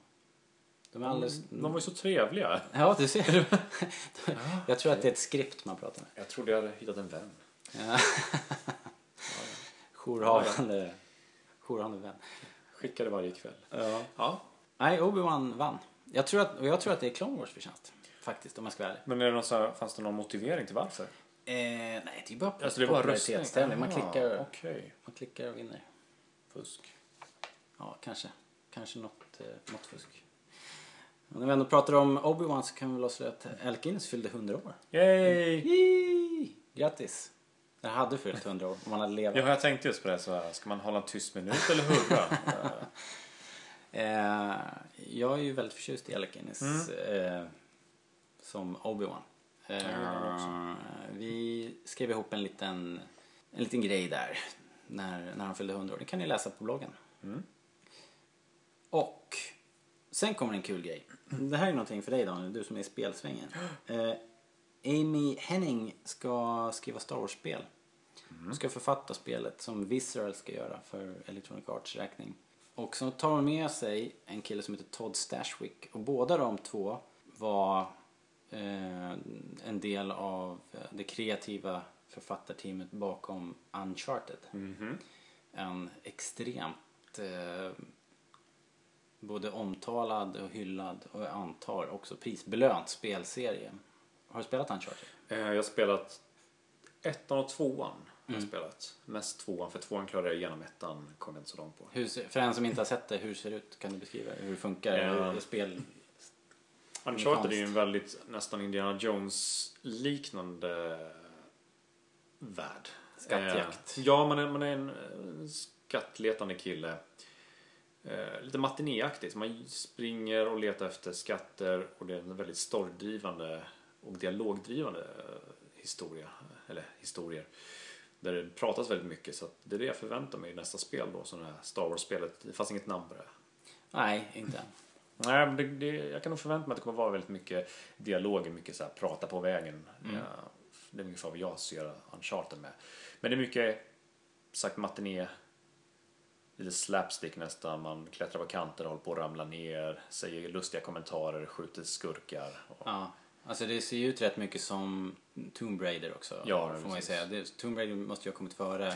De är alldeles... De var ju så trevliga. Ja, du ser. jag tror att det är ett skript man pratar med. Jag trodde jag hade hittat en vän. Ja. Jourhavande, jourhavande vän. Skickade varje kväll. Ja. Ja. Nej, Obi-Wan vann. Jag tror, att, och jag tror att det är Clone Wars förtjänst. Faktiskt, om jag ska vara ärlig. Men är det någon så här, fanns det någon motivering till varför? Eh, nej, det är bara Alltså det var röstning? popularitetstävling. Man Aha, klickar, Okej. man klickar och vinner. Fusk. Ja, kanske. Kanske något, eh, något fusk. Och när vi ändå pratar om Obi-Wan så kan vi väl avslöja att Guinness fyllde 100 år. Yay! Yay! Grattis! Jag hade fyllt 100 år om man hade levat. Ja, jag tänkte just på det. Så här, ska man hålla en tyst minut eller hurra? Eh, jag är ju väldigt förtjust i Alec Guinness eh, som Obi-Wan. Eh, vi skrev ihop en liten, en liten grej där när, när han fyllde 100 år. Det kan ni läsa på bloggen. Och sen kommer en kul grej. Det här är någonting för dig Daniel, du som är i spelsvängen. Eh, Amy Henning ska skriva Star Wars-spel. Hon ska författa spelet som Visceral ska göra för Electronic Arts räkning. Och så tar hon med sig en kille som heter Todd Stashwick. Och båda de två var eh, en del av eh, det kreativa författarteamet bakom Uncharted. En extremt eh, både omtalad och hyllad och jag antar också prisbelönt spelserie. Har du spelat Uncharted? Eh, Jag har spelat ettan och tvåan. Jag har spelat. Mest tvåan, för tvåan klarade jag igenom ettan. kom jag inte så långt på. Hur, för en som inte har sett det, hur ser det ut? Kan du beskriva hur det funkar? Hur spel... Uncharted är ju en väldigt nästan Indiana Jones-liknande värld. Skattjakt. Eh, ja, man är, man är en eh, skattletande kille. Eh, lite matinéaktigt. Man springer och letar efter skatter och det är en väldigt storydrivande och dialogdrivande eh, historia. Eller historier. Där det pratas väldigt mycket så det är det jag förväntar mig i nästa spel då. Som det här Star Wars-spelet. Det fanns inget namn på det. Nej, inte än. Nej, men det, det, jag kan nog förvänta mig att det kommer vara väldigt mycket dialoger, mycket så här, prata på vägen. Ja, det är ungefär vad jag ser Uncharted med. Men det är mycket sagt matiné, lite slapstick nästan. Man klättrar på kanter, håller på att ramla ner, säger lustiga kommentarer, skjuter skurkar. Och, Ja. Alltså det ser ju ut rätt mycket som Tomb Raider också. Ja, får man ju säga. Det, Tomb Raider måste ju ha kommit före.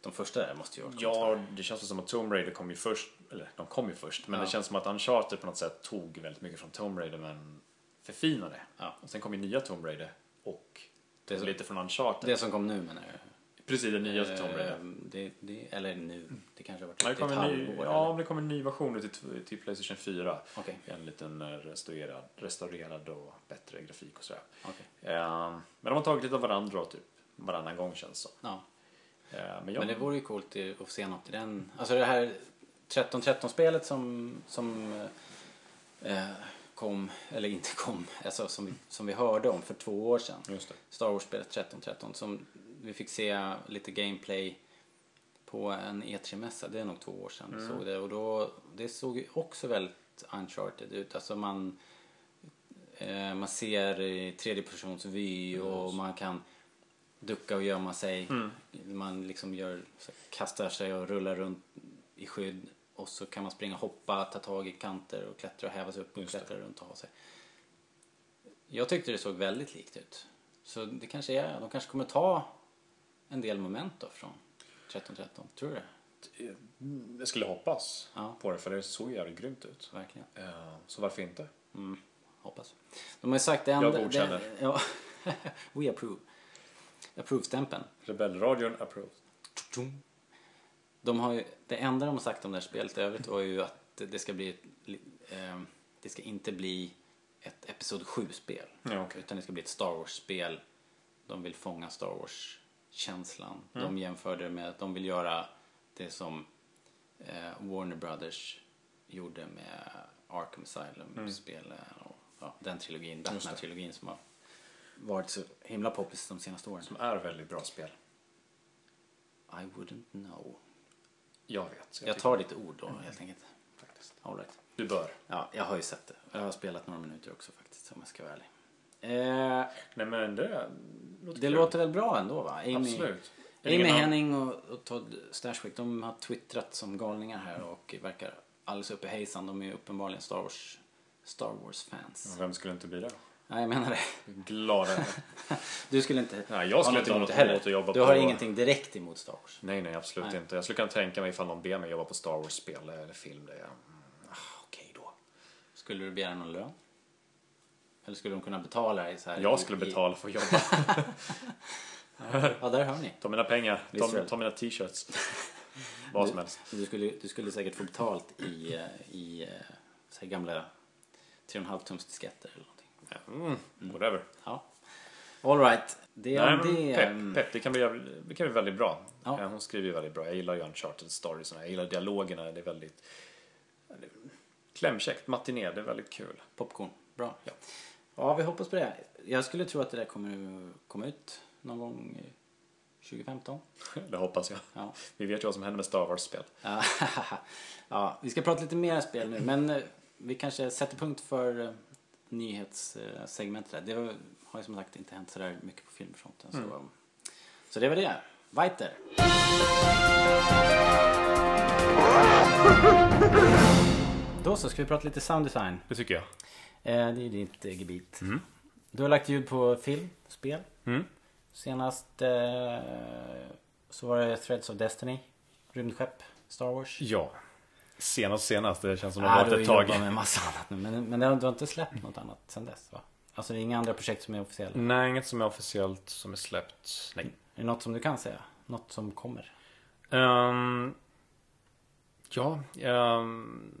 De första där måste ju ha Ja, det känns som att Tomb Raider kom ju först, eller de kom ju först, men Ja. det känns som att Uncharted på något sätt tog väldigt mycket från Tomb Raider men förfinade. Ja. Och sen kom ju nya Tomb Raider och Det är så- lite från Uncharted. Det som kom nu menar jag. Precis, det nya Tomb Raider. Eh, det, det, eller nu. Det kanske har varit Ja, det ett kommer en ny, halvår. ja, eller? det kommer en ny version till, till Playstation 4. Okej. En liten eh, restaurerad, restaurerad och bättre grafik och sådär. okej. Eh, men de har tagit lite av varandra typ varannan gång känns det som. Ja. Eh, men jag, Men det vore ju coolt att se något i den. Alltså det här 13-13-spelet som, som eh, kom, eller inte kom, alltså som, vi- som vi hörde om för två år sedan. Star Wars-spelet 1313 som vi fick se lite gameplay på en E3-mässa. Det är nog två år sedan vi såg det. Och då, det såg ju också väldigt uncharted ut. Alltså man, eh, man ser i tredje persons vy och man kan ducka och gömma sig. Man liksom gör, kastar sig och rullar runt i skydd. Och så kan man springa hoppa, ta tag i kanter och klättra och häva sig upp och det. klättra runt och ha sig. Jag tyckte det såg väldigt likt ut. Så det kanske är, de kanske kommer ta en del moment då från 1313. Tror du det? Jag skulle hoppas Ja. på det för det såg jävligt grymt ut. Verkligen. Eh, så varför inte? Mm, hoppas. De har ju sagt en... Jag godkänner. det- Ja. We approve. Approve-stämpeln. Rebellradion approved. De har ju, det enda de har sagt om det här spelet i övrigt var ju att det ska bli ett, eh, det ska inte bli ett Episod 7-spel. Ja, okej. Utan det ska bli ett Star Wars-spel. De vill fånga Star Wars-känslan. Mm. De jämförde med att de vill göra det som eh, Warner Brothers gjorde med Arkham Asylum-spelen och ja, den trilogin, det. Batman-trilogin som har varit så himla poppis de senaste åren. Som är väldigt bra spel. I wouldn't know. Jag vet. Jag tycker- tar ditt ord då helt enkelt. Faktiskt. All right. Du bör. Ja, jag har ju sett det. Jag har spelat några minuter också faktiskt om jag ska vara ärlig. Eh, Nej men det låter det kul. låter väl bra ändå va? Amy, Absolut. Amy Henning och, och Todd Stashwick de har twittrat som galningar här och verkar alldeles uppe i hejsan. De är ju uppenbarligen Star Wars, Star Wars-fans. Vem skulle inte bli det? Nej, jag menar det. Glada. Du skulle inte Nej, jag skulle ha inte ha något heller. emot att jobba Du på- har ingenting direkt emot Star Wars. nej, nej, absolut Nej. inte. Jag skulle kunna tänka mig ifall någon ber mig jobba på Star Wars-spel eller film. Det är, mm, ah, okej då. Skulle du begära någon lön? Eller skulle de kunna betala dig så här? Jag skulle i- betala för att jobba. Ja, där hör ni. Ta mina pengar. Ta, ta mina t-shirts. Vad som helst. Du skulle, du skulle säkert få betalt i, eh, i eh, så här gamla 3,5 tums disketter eller. Mm, whatever. Ja. All right. Det är det. pepp, pepp, det kan bli, det kan bli väldigt bra. Ja. Eh, Hon skriver ju väldigt bra. Jag gillar ju Uncharted stories. Jag gillar dialogerna. Det är väldigt klämkäckt. Matiné, det är väldigt kul. Popcorn. Bra. Ja. Ja, vi hoppas på det. Jag skulle tro att det där kommer komma ut någon gång i 2015. Det hoppas jag. Ja. Vi vet ju vad som händer med Star Wars-spel. Ja, ja, vi ska prata lite mer spel nu, men eh, vi kanske sätter punkt för eh, nyhetssegmentet där. Det har ju som sagt inte hänt sådär mycket på filmfronten. Så, Mm. så det var det. Weiter. Då så, ska vi prata lite sound design. Det tycker jag. Eh, det är ditt eh, gebit. Du har lagt ljud på film, spel. Mm. Senast eh, så var det Threads of Destiny. Rymdskepp, Star Wars. Ja. Senast senast, det känns som det har varit ett tag. med massa annat nu. Men, men du har inte släppt något annat sen dess va? Alltså det är inga andra projekt som är officiella? Nej, inget som är officiellt som är släppt. Nej. Är det något som du kan säga? Något som kommer? Ehm, ja, ehm,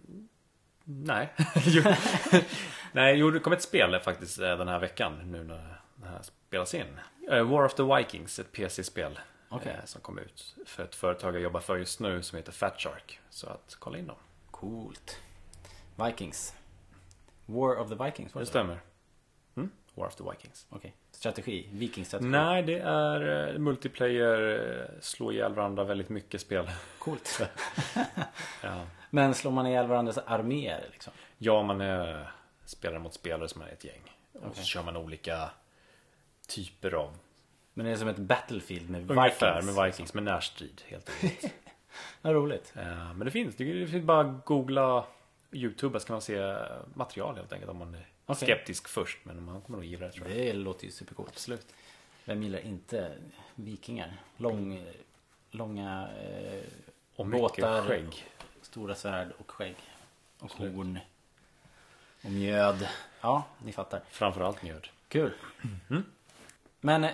nej. Nej, jo, det kom ett spel faktiskt eh, den här veckan nu när det här spelas in. Eh, War of the Vikings, ett PC-spel. Okej. eh, Som kom ut för ett företag jag jobbar för just nu som heter Fat Shark. Så att kolla in dem. Coolt. Vikings. War of the Vikings var Det det? stämmer. Mm? War of the Vikings. Okej. Strategi? Vikingstrategi? Nej, det är eh, multiplayer, eh, slå ihjäl varandra väldigt mycket spel. Coolt. Ja, men slår man ihjäl varandras arméer liksom? ja man är spelare mot spelare som är ett gäng. Och så kör man olika typer av Men det är som ett Battlefield med Ungefär Vikings? med Vikings, med närstrid helt enkelt. Vad roligt. Eh, Men det finns, det finns bara googla Youtube så kan man se material helt enkelt om man är Okej. skeptisk först. Men man kommer nog gilla det tror jag. Det låter ju supercoolt. Absolut. Vem gillar inte vikingar? Lång, långa eh, Och mycket båtar, skägg. stora svärd och skägg. Och Absolut. horn. Och mjöd. Ja, ni fattar. Framförallt mjöd. Kul. Mm. Men eh,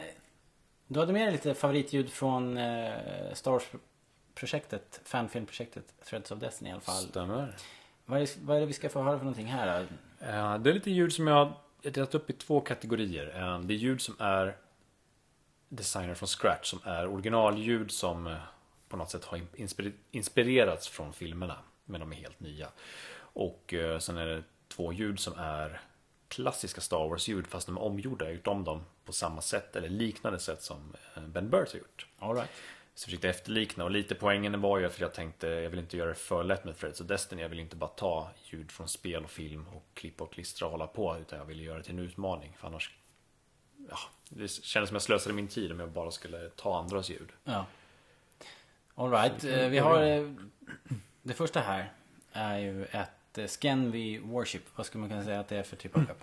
du hade med dig lite favoritljud från eh, Star Wars-projektet, fanfilmprojektet Threads of Destiny i alla fall. Stämmer. Vad är, vad är det vi ska få höra för någonting här? då? Eh, Det är lite ljud som jag har delat upp i två kategorier. Eh, Det är ljud som är designer från scratch, som är originalljud som eh, på något sätt har inspir- inspirerats från filmerna. Men de är helt nya. Och eh, sen är det två ljud som är klassiska Star Wars-ljud fast de är omgjorda. Jag har gjort om dem på samma sätt eller liknande sätt som eh, Ben Burt har gjort. All right. Så jag försökte efterlikna och lite poängen var ju för jag tänkte jag vill inte göra det för lätt med Threads och Destiny. Jag vill inte bara ta ljud från spel och film och klippa och klistra och hålla på utan jag ville göra det till en utmaning. För annars ja, det kändes som jag slösade min tid om jag bara skulle ta andras ljud. Ja. All right. Eh, vi har... eh, Det första här är ju ett eh, Scanvi Warship. Vad skulle man kunna säga att det är för typ av skepp?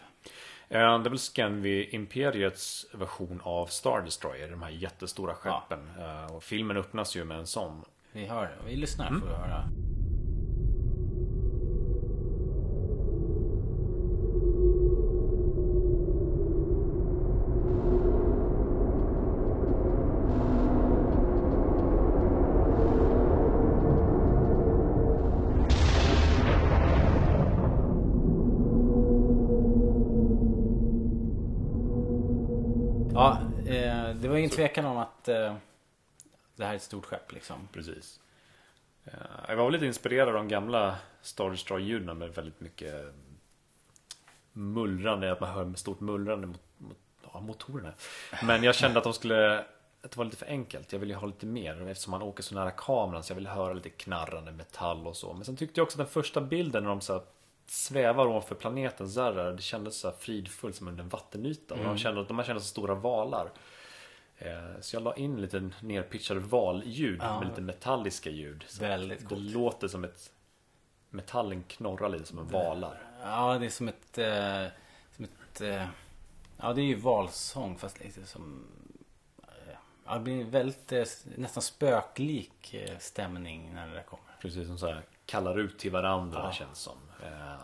Eh, Det är väl Scanvi Imperiets version av Star Destroyer, de här jättestora skeppen. Eh, Och filmen öppnas ju med en sån. Vi hör, vi lyssnar får vi höra. Ingen tvekan om att eh, det här är ett stort skepp liksom. Precis. Eh, Jag var lite inspirerad av de gamla Star Destroyer-ljuden med väldigt mycket mullrande, att man hör med stort mullrande mot, mot ja, motorerna. Men jag kände att de skulle att det var lite för enkelt. Jag ville ha lite mer eftersom man åker så nära kameran så jag ville höra lite knarrande metall och så. Men sen tyckte jag också att den första bilden när de så svävar ovanför planeten Zarra, det kändes så här fridfullt som under en vattenyta. Och de, kände, de här kändes som stora valar. Eh, Så jag la in lite nerpitchade valljud Ja. med lite metalliska ljud. Så Väldigt det coolt. låter som ett Metallen knorrar lite som en valar. Ja, det är som ett... Eh, som ett eh, ja, det är ju valsång fast lite som... Eh, ja, det blir väldigt eh, nästan spöklik stämning när det där kommer. Precis som så här kallar ut till varandra Ja. känns som. Jag är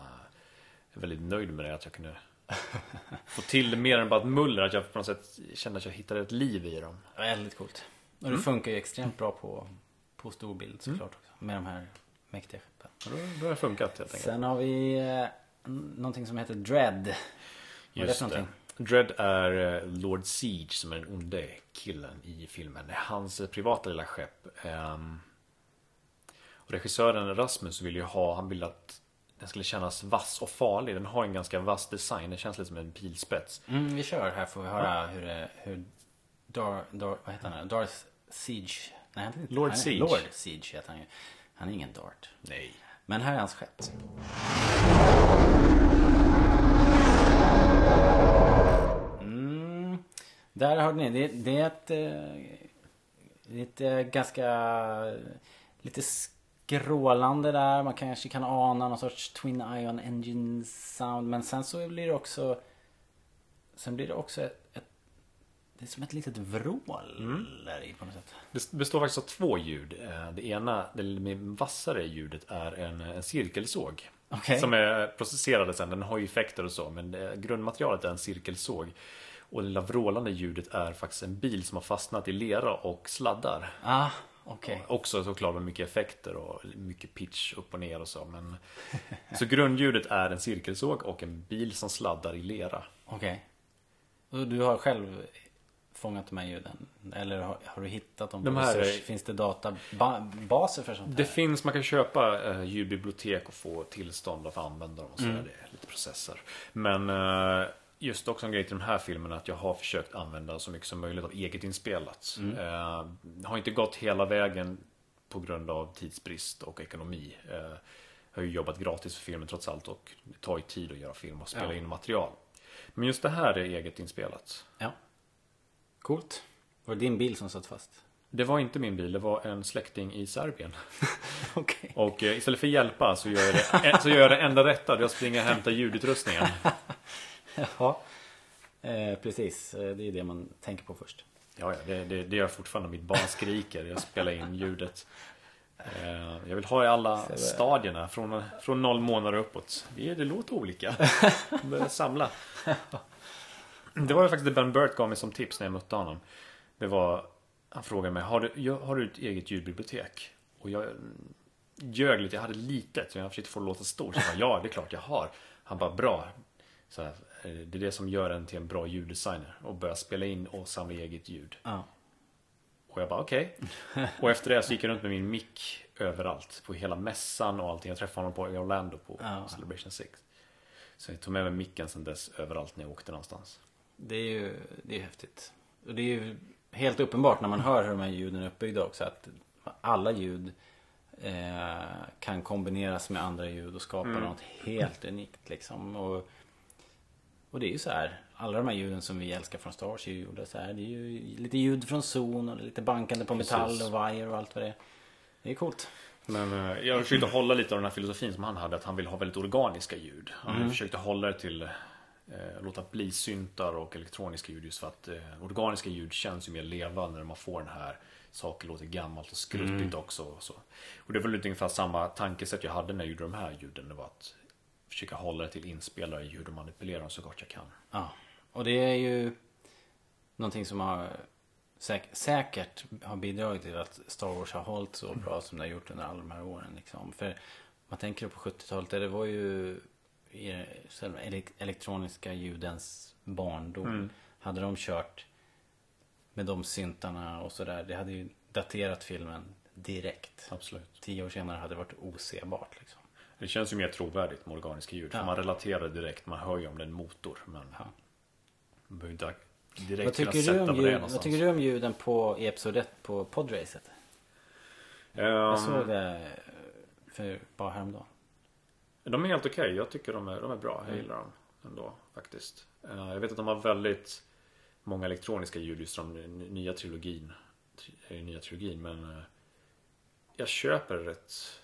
väldigt nöjd med det att jag kunde få till det mer än bara ett muller. Att jag på något sätt kände att jag hittade ett liv i dem. Väldigt coolt. Och Mm. det funkar ju extremt bra på, på storbild såklart också. Med de här mäktiga skeppen. Då, då har det funkat helt enkelt. Sen har vi eh, någonting som heter Dread. Vad är det Just för det. någonting? Dread är eh, Lord Siege som är den onde killen i filmen. Det är hans eh, privata lilla skepp. Ehm, och regissören Rasmus vill ju ha, han vill att den skulle kännas vass och farlig. Den har en ganska vass design. Den känns lite som en pilspets. Mm, vi kör här får vi höra hur det... Hur Dar, Dar, vad heter han? Darth Siege? Nej, han inte- Lord han Siege. Lord Siege heter han ju. Han är ingen Dart. Nej. Men här är hans skepp. Mm, där har ni. Det, det är ett... Eh, lite ganska... Lite skrålande där. Man kanske kan ana någon sorts Twin Ion Engine sound. Men sen så blir det också... Sen blir det också ett... ett det är som ett litet vrål där i på något sätt. Det består faktiskt av två ljud. Eh, Det ena, det med vassare ljudet, är en, en cirkelsåg. Okej. Som är processerade sen. Den har ju effekter och så. Men det, grundmaterialet är en cirkelsåg. Och det lilla vrålande ljudet är faktiskt en bil som har fastnat i lera och sladdar. Ah, okej. Också såklart med mycket effekter och mycket pitch upp och ner och så. Men... Så grundljudet är en cirkelsåg och en bil som sladdar i lera. Okej. Och du har själv fångat de här ljuden? Eller har, har du hittat dem? De här Finns det databaser för sånt Det här? finns, man kan köpa eh, ljudbibliotek och få tillstånd att använda dem och så Mm. är det lite processer. Men eh, just också en grej till den här filmen är att jag har försökt använda så mycket som möjligt av eget inspelat. Mm. Eh, har inte gått hela vägen på grund av tidsbrist och ekonomi. Eh, har ju jobbat gratis för filmen trots allt och det tar ju tid att göra film och spela Ja. in material. Men just det här är eget inspelat. Ja. Coolt. Var det din bil som satt fast? Det var inte min bil, det var en släkting i Serbien. Okej. Och eh, istället för hjälpa så gör jag det, så gör jag det enda rätta. Jag springer och hämtar ljudutrustningen. Ja. Eh, precis. Eh, Det är det man tänker på först. Ja, ja det, det, det gör jag fortfarande. Mitt barn skriker. Jag spelar in ljudet. Eh, Jag vill ha i alla stadierna från, från noll månader uppåt. Det, det låter olika. Börja samla. Det var ju faktiskt det Ben Burt gav mig som tips när jag mötte honom. Det var, han frågade mig, har du, har du ett eget ljudbibliotek? Och jag ljög lite, jag hade litet. Så jag försökte få det att låta stort. Så jag bara, ja, det är klart jag har. Han bara, bra. Så här, det är det som gör en till en bra ljuddesigner. Och börja spela in och samla eget ljud. Ja. Och jag bara okej. Och efter det så gick jag runt med min mick överallt. På hela mässan och allting. Jag träffade honom på Orlando på Ja. Celebration 6. Så jag tog med mig micken sen dess överallt när jag åkte någonstans. Det är ju det är häftigt. Och det är ju helt uppenbart när man hör hur de här ljuden är uppbyggda också. Att alla ljud eh, kan kombineras med andra ljud och skapa något helt unikt liksom. Och, och det är ju så här. Alla de här ljuden som vi älskar från Star Wars är ju gjorda så här. Det är ju lite ljud från zon och lite bankande på metall Precis. och wire och allt vad det är. Det är coolt. Men eh, jag försökte hålla lite av den här filosofin som han hade. Att han vill ha väldigt organiska ljud. Han försökte hålla det till eh, låta bli syntar och elektroniska ljud. Just för att eh, organiska ljud känns ju mer levande när man får den här saker låter gammalt och skruttigt också. Och, så. och det var väl ungefär samma tankesätt jag hade när jag gjorde de här ljuden. Det var att försöka hålla det till inspelare ljud och manipulera dem så gott jag kan. Ja, och det är ju någonting som har säk- säkert har bidragit till att Star Wars har hållit så bra som det har gjort under alla de här åren. Liksom. För man tänker på 70-talet, där det var ju i själva elek- elektroniska ljudens barndom. Hade de kört Med de syntarna och sådär. Det hade ju daterat filmen direkt. Absolut. Tio år senare hade det varit osebart liksom. Det känns ju mer trovärdigt med organiska ljud. Ja. För man relaterar direkt, man hör ju om det är en motor. Men Ja. man behöver inte direkt Vad tycker, du sätta om vad det är ljud, vad någonstans. tycker du om ljuden på i Episod 1 på podracet? Jag Ehm, såg det för bara häromdagen. De är helt okej. Jag tycker de är, de är bra. Jag Mm. gillar dem ändå faktiskt. Eh, Jag vet att de har väldigt många elektroniska ljud just från nya trilogin. Tri- eh, Nya trilogin men eh, jag köper rätt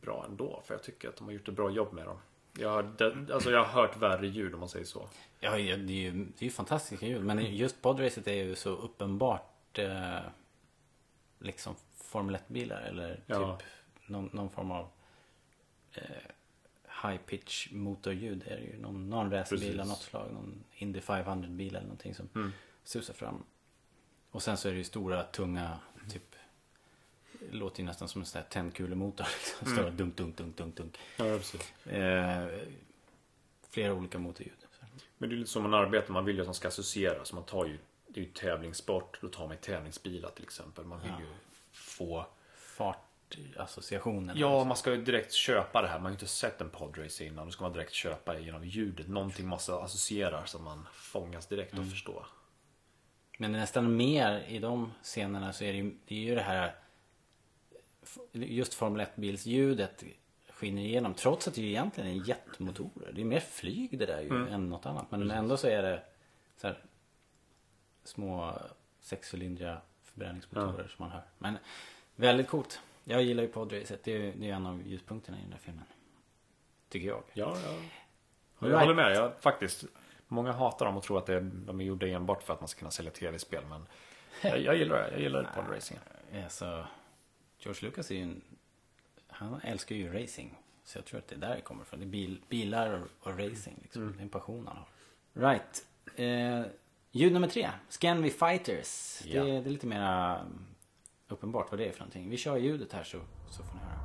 bra ändå. För jag tycker att de har gjort ett bra jobb med dem. Jag har, det, alltså jag har hört värre ljud om man säger så. Ja, ja, det är ju, det är ju fantastiska ljud. Men just podracet är ju så uppenbart eh, liksom Formel 1-bilar eller Ja. typ någon, någon form av eh, high pitch motorljud. är det ju någon, någon racerbil av något slag. Någon Indy 500-bil eller någonting som Mm. susar fram. Och sen så är det ju stora, tunga, typ låter ju nästan som en sån här tändkulemotor. Liksom. Mm. Dunk, dunk, dunk, dunk, dunk. Ja, precis. Eh, flera olika motorljud. Men det är lite som man arbetar. Man vill ju att de ska associeras. Man tar ju, det är ju tävlingssport. Då tar man ju tävlingsbilar till exempel. Man vill Ja. ju få Fartassociationen. Ja, man ska ju direkt köpa det här. Man har ju inte sett en podrace innan. Då ska man direkt köpa det genom ljudet. Någonting måste associera så man fångas direkt och förstår. Men nästan mer i de scenerna så är det ju det, är ju det här Just Formel 1-bilsljudet skiner igenom. Trots att det ju egentligen är jetmotorer. Det är mer flyg det där ju än något annat. Men ändå så är det så här, små sexcylindriga förbränningsmotorer som man hör. Men väldigt coolt. Jag gillar ju podracet. Det är ju det är en av ljuspunkterna i den där filmen. Tycker jag. Ja, ja. Jag Right. håller med. Jag, faktiskt. Många hatar dem och tror att det är, de är gjorda enbart för att man ska kunna sälja tv-spel. Men jag, jag gillar det. Jag gillar podracingen. Alltså, George Lucas är ju en... Han älskar ju racing. Så jag tror att det är där det kommer ifrån. Det är bil, bilar och, och racing. Liksom. Det är en passion han har. Right. Eh, ljud nummer tre. Scanvi Fighters. Ja. Det, det är lite mer uppenbart vad det är för någonting. Vi kör ljudet här så, så får ni höra.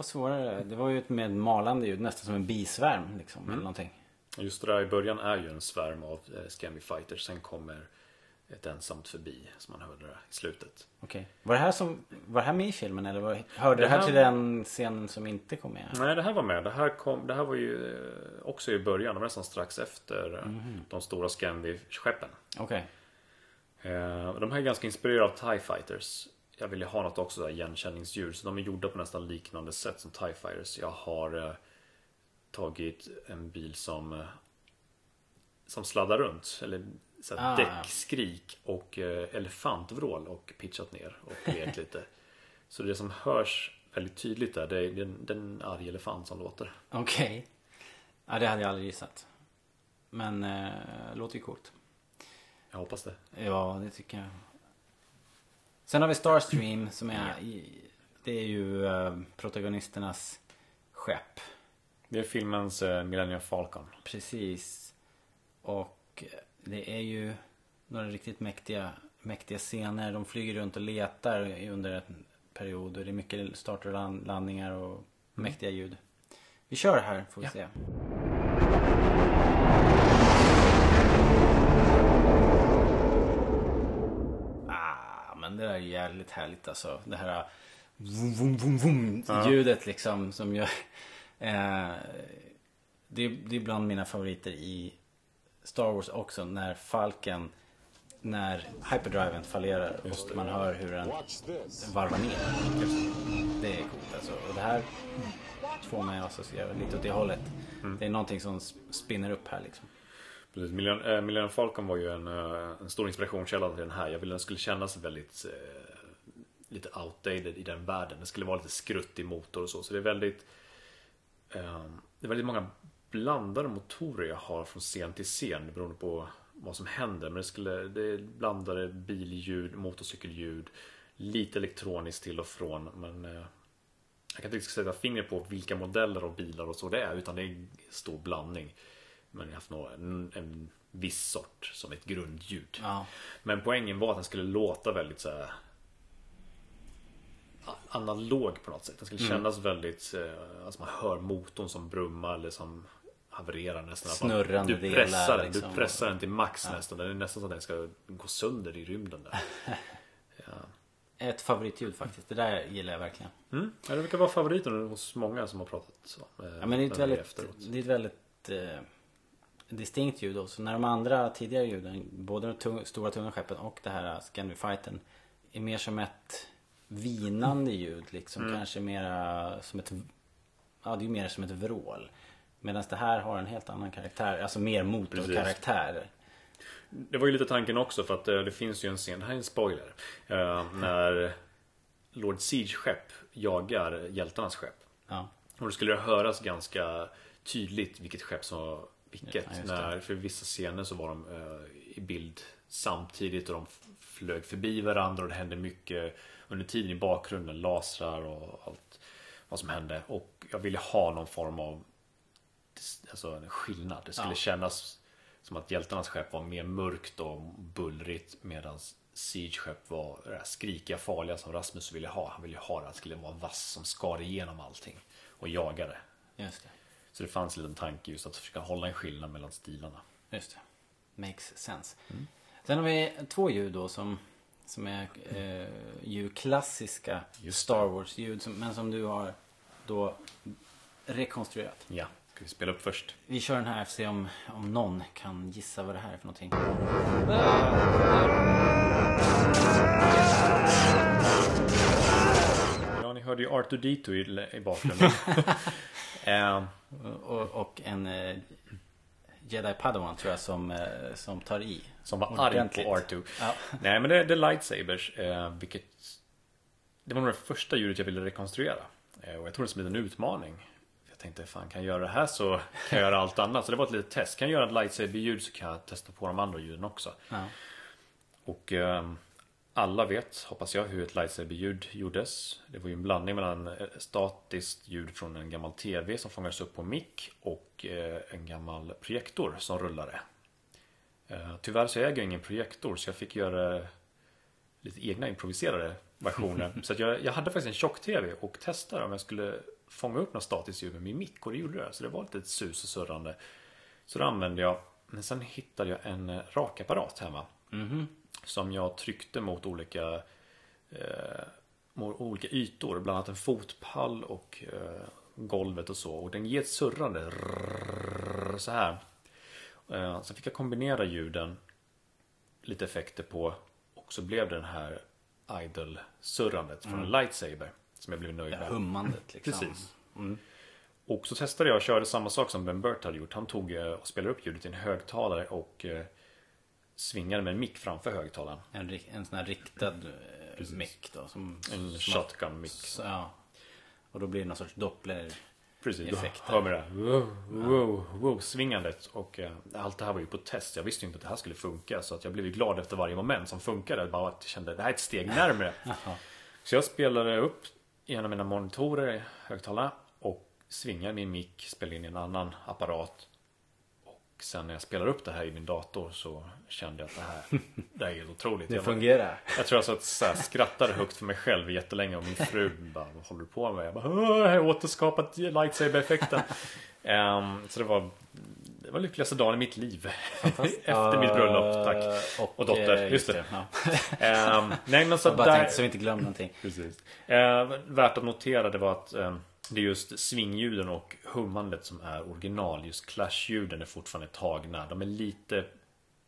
Var svårare. Det var ju ett med malande ljud. Nästan som en bisvärm liksom. Mm. Eller någonting. Just det där i början är ju en svärm av eh, Scamby Fighters. Sen kommer ett ensamt förbi som man hörde där i slutet. Okej. Var det här som... Var det här med i filmen eller var, hörde det Det här här- till den scenen som inte kom med? Nej, det här var med. Det här, kom, det här var ju eh, också i början. Det var nästan strax efter Mhm. de stora Scamby-skeppen. Okej. Eh, De här är ganska inspirerade av TIE Fighters. Jag ville ha något också där igenkänningsljud. Så de är gjorda på nästan liknande sätt som TIE Fighters. Jag har eh, tagit en bil som eh, som sladdar runt. Eller så här Ah. däckskrik och eh, elefantvrål och pitchat ner och lekt lite. Så det som hörs väldigt tydligt där, det är, det är en- det är en arg elefant som låter. Okej. Ja, det hade jag aldrig gissat. Men eh, låter ju coolt. Jag hoppas det. Ja, det tycker jag. Sen har vi Starstream som är Det är ju eh, protagonisternas skepp. Det är filmens eh, Millennium Falcon. Precis. Och det är ju några riktigt mäktiga, mäktiga scener. De flyger runt och letar under en period. Och det är mycket start och land- landningar och mäktiga ljud. Vi kör här får vi Ja. se. Men det där är jävligt härligt alltså. Det här vum, vum, vum, vum, Ja. ljudet liksom som gör... Eh, det, det är bland mina favoriter i Star Wars också. När Falken, när hyperdriven fallerar och man hör hur den varvar ner. Det är coolt alltså. Och det här får mig att associera lite åt det hållet. Det är någonting som spinner upp här liksom. Precis. Millennium, äh, Millennium Falcon var ju en, eh, en stor inspirationskälla till den här. Jag ville den skulle kännas väldigt eh, lite outdated i den världen. Det skulle vara lite skruttig motor och så. Så det är väldigt eh, Det är väldigt många blandade motorer jag har från scen till scen. Beroende på vad som händer. Men det, skulle, det är blandade billjud, motorcykelljud. Lite elektroniskt till och från. Men eh, jag kan inte riktigt sätta fingret på vilka modeller av bilar och så det är. Utan det är en stor blandning. Men jag har haft några, en, en viss sort som ett grundljud. Ja. Men poängen var att den skulle låta väldigt så här analog på något sätt. Den skulle Mm. kännas väldigt, eh, alltså man hör motorn som brummar eller som havererar nästan. Snurrande du delar, pressar, den, liksom. Du pressar den till max nästan. Den är nästan så att den ska gå sönder i rymden där. Ett favoritljud faktiskt. Det där gillar jag verkligen. Mm. Ja, det verkar vara favoriten hos många som har pratat eh, Ja, men det är ett den väldigt, efteråt. det är ett väldigt eh, distinkt ljud också. När de andra tidigare ljuden, både de tung, stora tunga skeppen och det här Scandifiten är mer som ett vinande ljud liksom. Mm. Kanske mera som ett, ja det är mer som ett vrål. Medan det här har en helt annan karaktär, alltså mer motorkaraktär. Det var ju lite tanken också för att eh, det finns ju en scen, det här är en spoiler. Eh, när Lord Siege-skepp jagar hjältarnas skepp. Ja. Och då skulle det höras ganska tydligt vilket skepp som vilket. Ja, när, för vissa scener så var de eh, i bild samtidigt och de flög förbi varandra och det hände mycket under tiden i bakgrunden. Lasrar och allt vad som hände. Och jag ville ha någon form av alltså, en skillnad. Det skulle Ja. kännas som att hjältarnas skepp var mer mörkt och bullrigt medan Siege-skepp var det där skrikiga, farliga som Rasmus ville ha. Han ville ha det, att det skulle vara vass som skar igenom allting och jagade. Just det. Så det fanns en liten tanke just att försöka hålla en skillnad mellan stilarna. Just det. Makes sense. Sen har vi två ljud då som, som är eh, ju klassiska Star Wars-ljud. Men som du har då rekonstruerat. Ja, ska vi spela upp först? Vi kör den här för att se om, om någon kan gissa vad det här är för någonting. Ja, ni hörde ju R2D2 i, i bakgrunden. Och, och en eh, Jedi Padawan tror jag som, eh, som tar i. som var arg på R2. Ja. Nej, men det, det är lightsabers. Eh, vilket... Det var nog det första ljudet jag ville rekonstruera. Eh, och jag tog det som en liten utmaning. Jag tänkte, fan kan jag göra det här så kan jag göra allt annat. Så det var ett litet test. Kan jag göra ett lightsaber-ljud så kan jag testa på de andra ljuden också. Ja. Och eh, alla vet, hoppas jag, hur ett lightsaber-ljud gjordes. Det var ju en blandning mellan eh, statiskt ljud från en gammal TV som fångades upp på mick och eh, en gammal projektor som rullade. Eh, tyvärr så äger jag ingen projektor så jag fick göra lite egna improviserade versioner. så att jag, jag hade faktiskt en tjock-TV och testade om jag skulle fånga upp något statiskt ljud med min mick och det gjorde det. Så det var lite sus och surrande. Så då använde jag, men sen hittade jag en rakapparat hemma. Som jag tryckte mot olika eh, mot olika ytor, bland annat en fotpall och eh, golvet och så. Och den ger ett surrande så här. Eh, sen fick jag kombinera ljuden, lite effekter på och så blev det den här idle-surrandet från en lightsaber som jag blev nöjd med. Hummandet liksom. Precis. Och så testade jag och körde samma sak som Ben Burt hade gjort. Han tog och spelade upp ljudet i en högtalare och eh, svingade med en mick framför högtalaren. En, en sån här riktad eh, mick då. Som, En shotgun mick. Så, ja. Och då blir det någon sorts doppler. Precis, effekter. då hör man det här wow, wow, wow, svingandet. Och eh, allt det här var ju på test. Jag visste ju inte att det här skulle funka. Så att jag blev ju glad efter varje moment som funkade. Bara att jag kände det här är ett steg närmare. Jaha. Så jag spelade upp en av mina monitorer, högtalarna. Och svingade min mick, spelade in i en annan apparat. Och sen när jag spelade upp det här i min dator så kände jag att det här, det här är helt otroligt. Det fungerar. jag tror jag så att så här, skrattade högt för mig själv jättelänge och min fru bara Vad håller du på med? Jag bara "Åh, Jag har återskapat lightsaber-effekten Ehm, Så det var Det var lyckligaste dagen i mitt liv Efter mitt bröllop, tack Eh, Och dotter, eh, just det. Ja. Ehm, Nej men så Jag bara där tänkte så vi inte glömmer någonting. Precis. Eh, värt att notera det var att eh, det är just svingljuden och hummandet som är original. Just clash-ljuden är fortfarande tagna. De är lite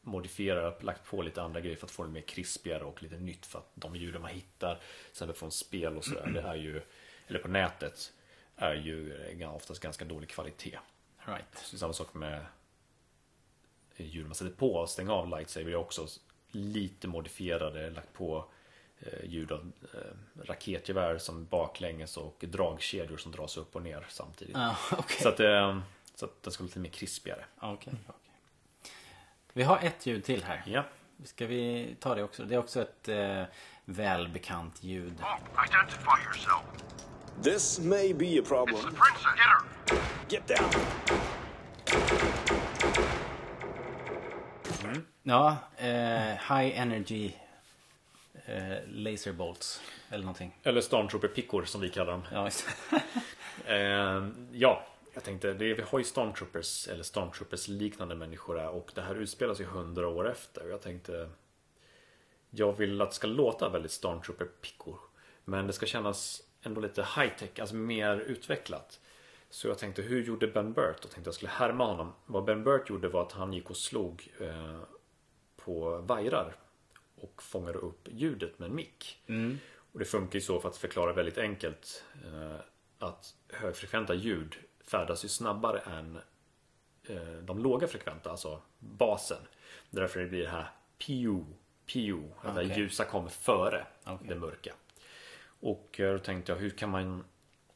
modifierade, lagt på lite andra grejer för att få det mer krispigare och lite nytt. För att de ljuden man hittar, till exempel från spel och sådär, det är ju, eller på nätet, är ju eh, oftast ganska dålig kvalitet. Right. Så samma sak med ljud man sätter på och stänger av lightsaber är också lite modifierade, lagt på eh, ljud av eh, raketgevär som baklänges och dragkedjor som dras upp och ner samtidigt. Ja, okej. Så att, eh, så att den ska bli lite mer krispigare. Okej, okej. Vi har ett ljud till här. Ja, Ska vi ta det också? Det är också ett eh, välbekant ljud. Identify yourself. This may be a problem. The princess. Get her. Get down. Ja, eh, High Energy eh, Laser Bolts. Eller någonting. Eller Stormtrooper-pickor som vi kallar dem. Ja, Eh, ja, jag tänkte, det är, vi har ju Stormtroopers, eller Stormtroopers liknande människor här, och det här utspelar sig hundra år efter. Jag tänkte, jag vill att det ska låta väldigt Stormtrooper-pickor. Men det ska kännas ändå lite high-tech, alltså mer utvecklat. Så jag tänkte, hur gjorde Ben Burt? Och tänkte jag skulle härma honom. Vad Ben Burt gjorde var att han gick och slog eh, på vajrar och fångade upp ljudet med en mick. Och det funkar ju så för att förklara väldigt enkelt eh, att högfrekventa ljud färdas ju snabbare än eh, de låga frekventa, alltså basen. Därför det blir det här piu, piu, att det Okej. ljusa kommer före Okej. det mörka. Och eh, då tänkte jag, hur kan man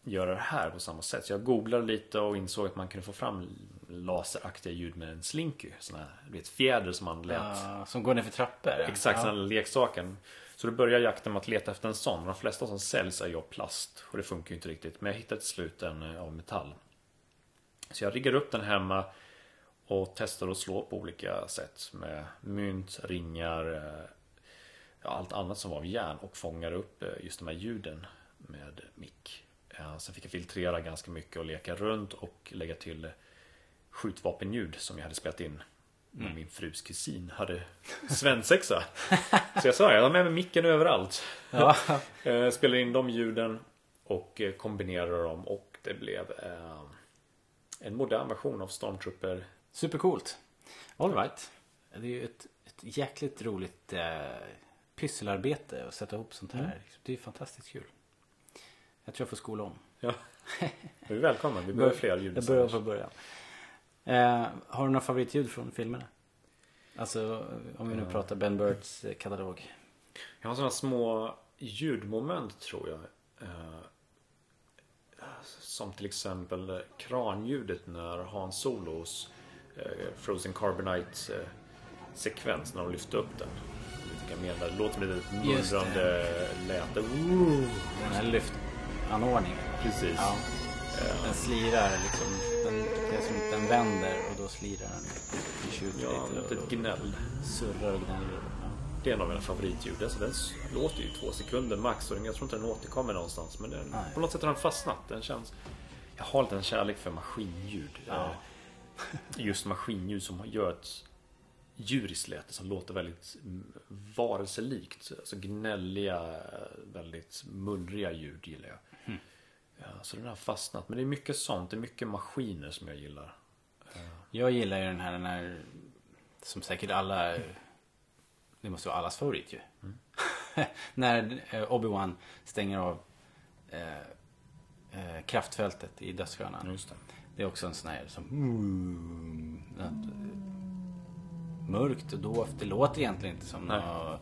göra det här på samma sätt? Så jag googlade lite och insåg att man kunde få fram laseraktiga ljud med en slinky. Sån här, du vet, fjäder som man lät Ja, som går ner för trappor. Exakt, ja. ja. leksaken. Så då börjar jakten med att leta efter en sån. De flesta som säljs är ju av plast och det funkar ju inte riktigt. Men jag hittade till slut en eh, av metall. Så jag riggar upp den hemma och testar att slå på olika sätt med mynt, ringar, eh, ja, allt annat som var av järn och fångar upp eh, just de här ljuden med mick. Sen fick jag filtrera ganska mycket och leka runt och lägga till skjutvapenljud som jag hade spelat in. när Min frus kusin hade svensexa. Så jag sa, jag har med mig micken överallt. Ja. Eh, Spelade in de ljuden och eh, kombinerade dem och det blev eh, en modern version av Stormtrooper. Supercoolt. All right. Det är ju ett, ett jäkligt roligt eh, pysselarbete att sätta ihop sånt här. Mm. Det är fantastiskt kul. Jag tror jag får skola om. Ja. Du är välkommen, vi behöver fler ljud. Jag börjar från början. Eh, har du några favoritljud från filmerna? Alltså om vi nu pratar Ben Burts eh, katalog. Jag har sådana små ljudmoment tror jag. Eh, Som till exempel eh, kranljudet när Han Solos eh, Frozen Carbonite eh, sekvens när de lyfte upp den. Jag menar? Det låter Just det. mullrande läte. Den här lyftanordningen. Precis. Ja. Den slirar liksom. Den, det den vänder och då slirar den. Det tjuter Ja, lite och, gnäll. surrar och gnäller. Ja. Det är en av mina favoritljud. Alltså, den låter ju i två sekunder max och jag tror inte den återkommer någonstans. Men den, på något sätt har den fastnat. Den känns... Jag har lite en kärlek för maskinljud. Ja. Just maskinljud som gör ett djuriskt läte som låter väldigt varelselikt. Alltså gnälliga, väldigt mullriga ljud gillar jag. Ja, så den har fastnat. Men det är mycket sånt. Det är mycket maskiner som jag gillar. Jag gillar ju den här, den här som säkert alla det måste vara allas favorit ju. När eh, Obi-Wan stänger av eh, eh, kraftfältet i dödsstjärnan. Just det. Det är också en sån här som mm, mörkt och dovt. Det låter egentligen inte som något,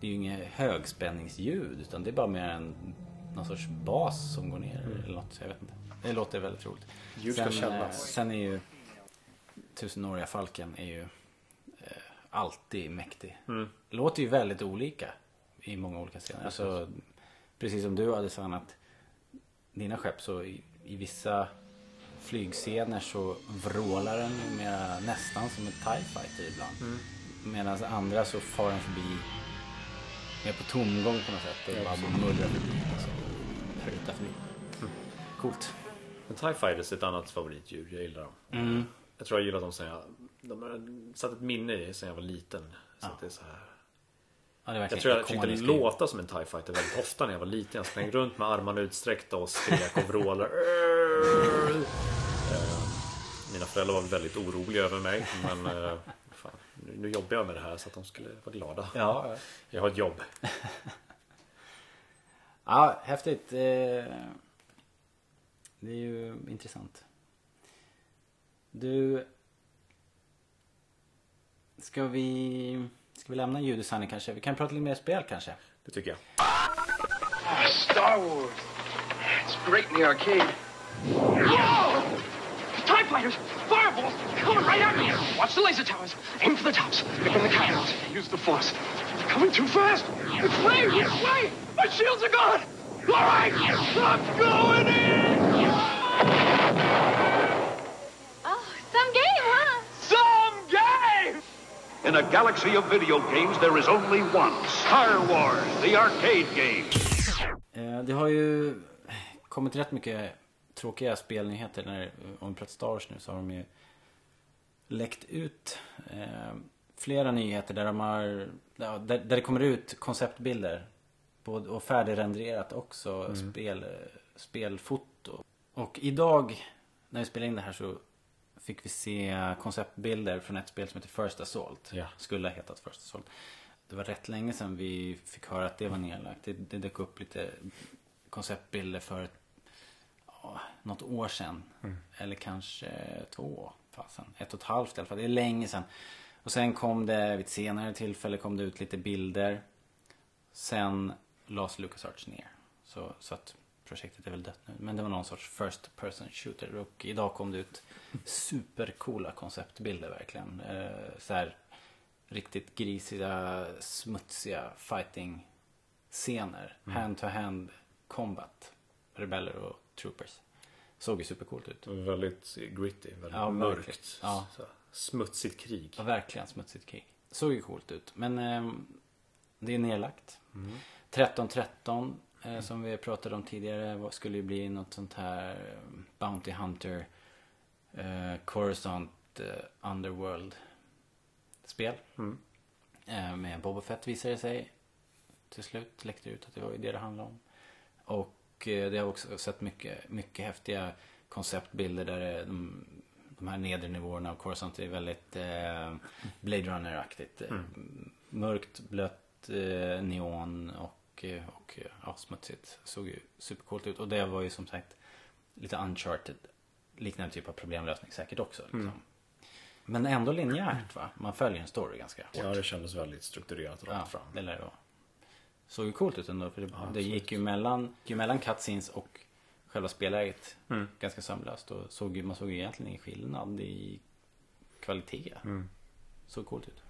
Det är ju inget högspänningsljud utan det är bara mer en någon sorts bas som går ner eller något. Jag vet inte. Det låter väldigt roligt. Ljud ska sen, kännas. eh, sen är ju Tusenåriga falken är ju eh, alltid mäktig. Låter ju väldigt olika i många olika scener. Alltså, precis som du hade sagt att dina skepp så i, i vissa flygscener så vrålar den ju mera, nästan som en TIE fighter ibland. Medan andra så far den förbi mer på tomgång på något sätt och bara mullrar förbi. Alltså, förbi. Coolt. Men TIE Fighters är ett annat favoritljud. Jag gillar dem. Jag tror jag gillar dem sen jag... De har satt ett minne i sen jag var liten. Så att det är så här. Ja, det är Jag tror jag försökte låta som en TIE Fighter väldigt ofta när jag var liten. Jag sprang runt med armarna utsträckta och skrek och vrålade. Eh, Mina föräldrar var väldigt oroliga över mig. Men eh, nu, jobbar jag med det här så att de skulle vara glada. Ja, Jag har ett jobb. Ja, häftigt. Eh, Det är ju intressant. Du... Ska vi... Ska vi lämna ljuddesignen kanske? Vi kan prata lite mer spel kanske? Det tycker jag. Star Wars. It's great in the arcade. Whoa! TIE fighters! Fireballs! Coming right at me! Watch the laser towers. Aim for the tops. Pick in the cannons. Use the force. They're coming too fast! It's way, it's way! My shields are gone! All right! I'm going in! Oh, some game, huh? So In a galaxy of video games, there is only one Star Wars, the arcade game. Eh, Det har ju kommit rätt mycket tråkiga spelnyheter. När, om vi pratar Star Wars nu så har de ju läckt ut eh, flera nyheter där de har där, där det kommer ut konceptbilder. Både, och färdigrendererat också spel, spelfoto. Och idag när vi spelar in det här så fick vi se konceptbilder från ett spel som heter First Assault. Ja. Skulle ha hetat First Assault. Det var rätt länge sedan vi fick höra att det var nedlagt. Det, det dök upp lite konceptbilder för ja, något år sedan. Eller kanske två. Fasen. Ett och ett halvt i alla fall. Det är länge sedan. Och sen kom det vid ett senare tillfälle kom det ut lite bilder. Sen lades LucasArts ner. Så, så att projektet är väl dött nu. Men det var någon sorts first person shooter. Och idag kom det ut supercoola konceptbilder verkligen. Eh, så här riktigt grisiga, smutsiga fighting scener. Hand to hand combat. Rebeller och troopers. Såg ju supercoolt ut. Väldigt gritty, väldigt Ja, mörkt. Ja. Smutsigt krig. Ja, verkligen smutsigt krig. Såg ju coolt ut. Men ehm, det är nedlagt. 1313 eh, som vi pratade om tidigare skulle ju bli något sånt här eh, Bounty Hunter eh, Coruscant eh, Underworld spel. Eh, med Boba Fett visade det sig till slut läckte ut att det var det det handlade om. Och eh, det har också sett mycket, mycket häftiga konceptbilder där det, de, de här nedre nivåerna av Coruscant är väldigt eh, Blade Runner-aktigt. Eh, Mörkt, blött, eh, neon och, eh, och eh, ja, smutsigt. Såg ju supercoolt ut. Och det var ju som sagt lite uncharted. Liknande typ av problemlösning säkert också. Liksom. Men ändå linjärt va? Man följer en story ganska hårt. Ja, det kändes väldigt strukturerat rakt Ja, fram. det lär det vara. Såg ju coolt ut ändå. För det, det gick ju mellan, gick ju mellan cutscenes och själva spelläget ganska sömlöst. Och såg, man såg ju egentligen ingen skillnad i kvalitet. Såg coolt ut.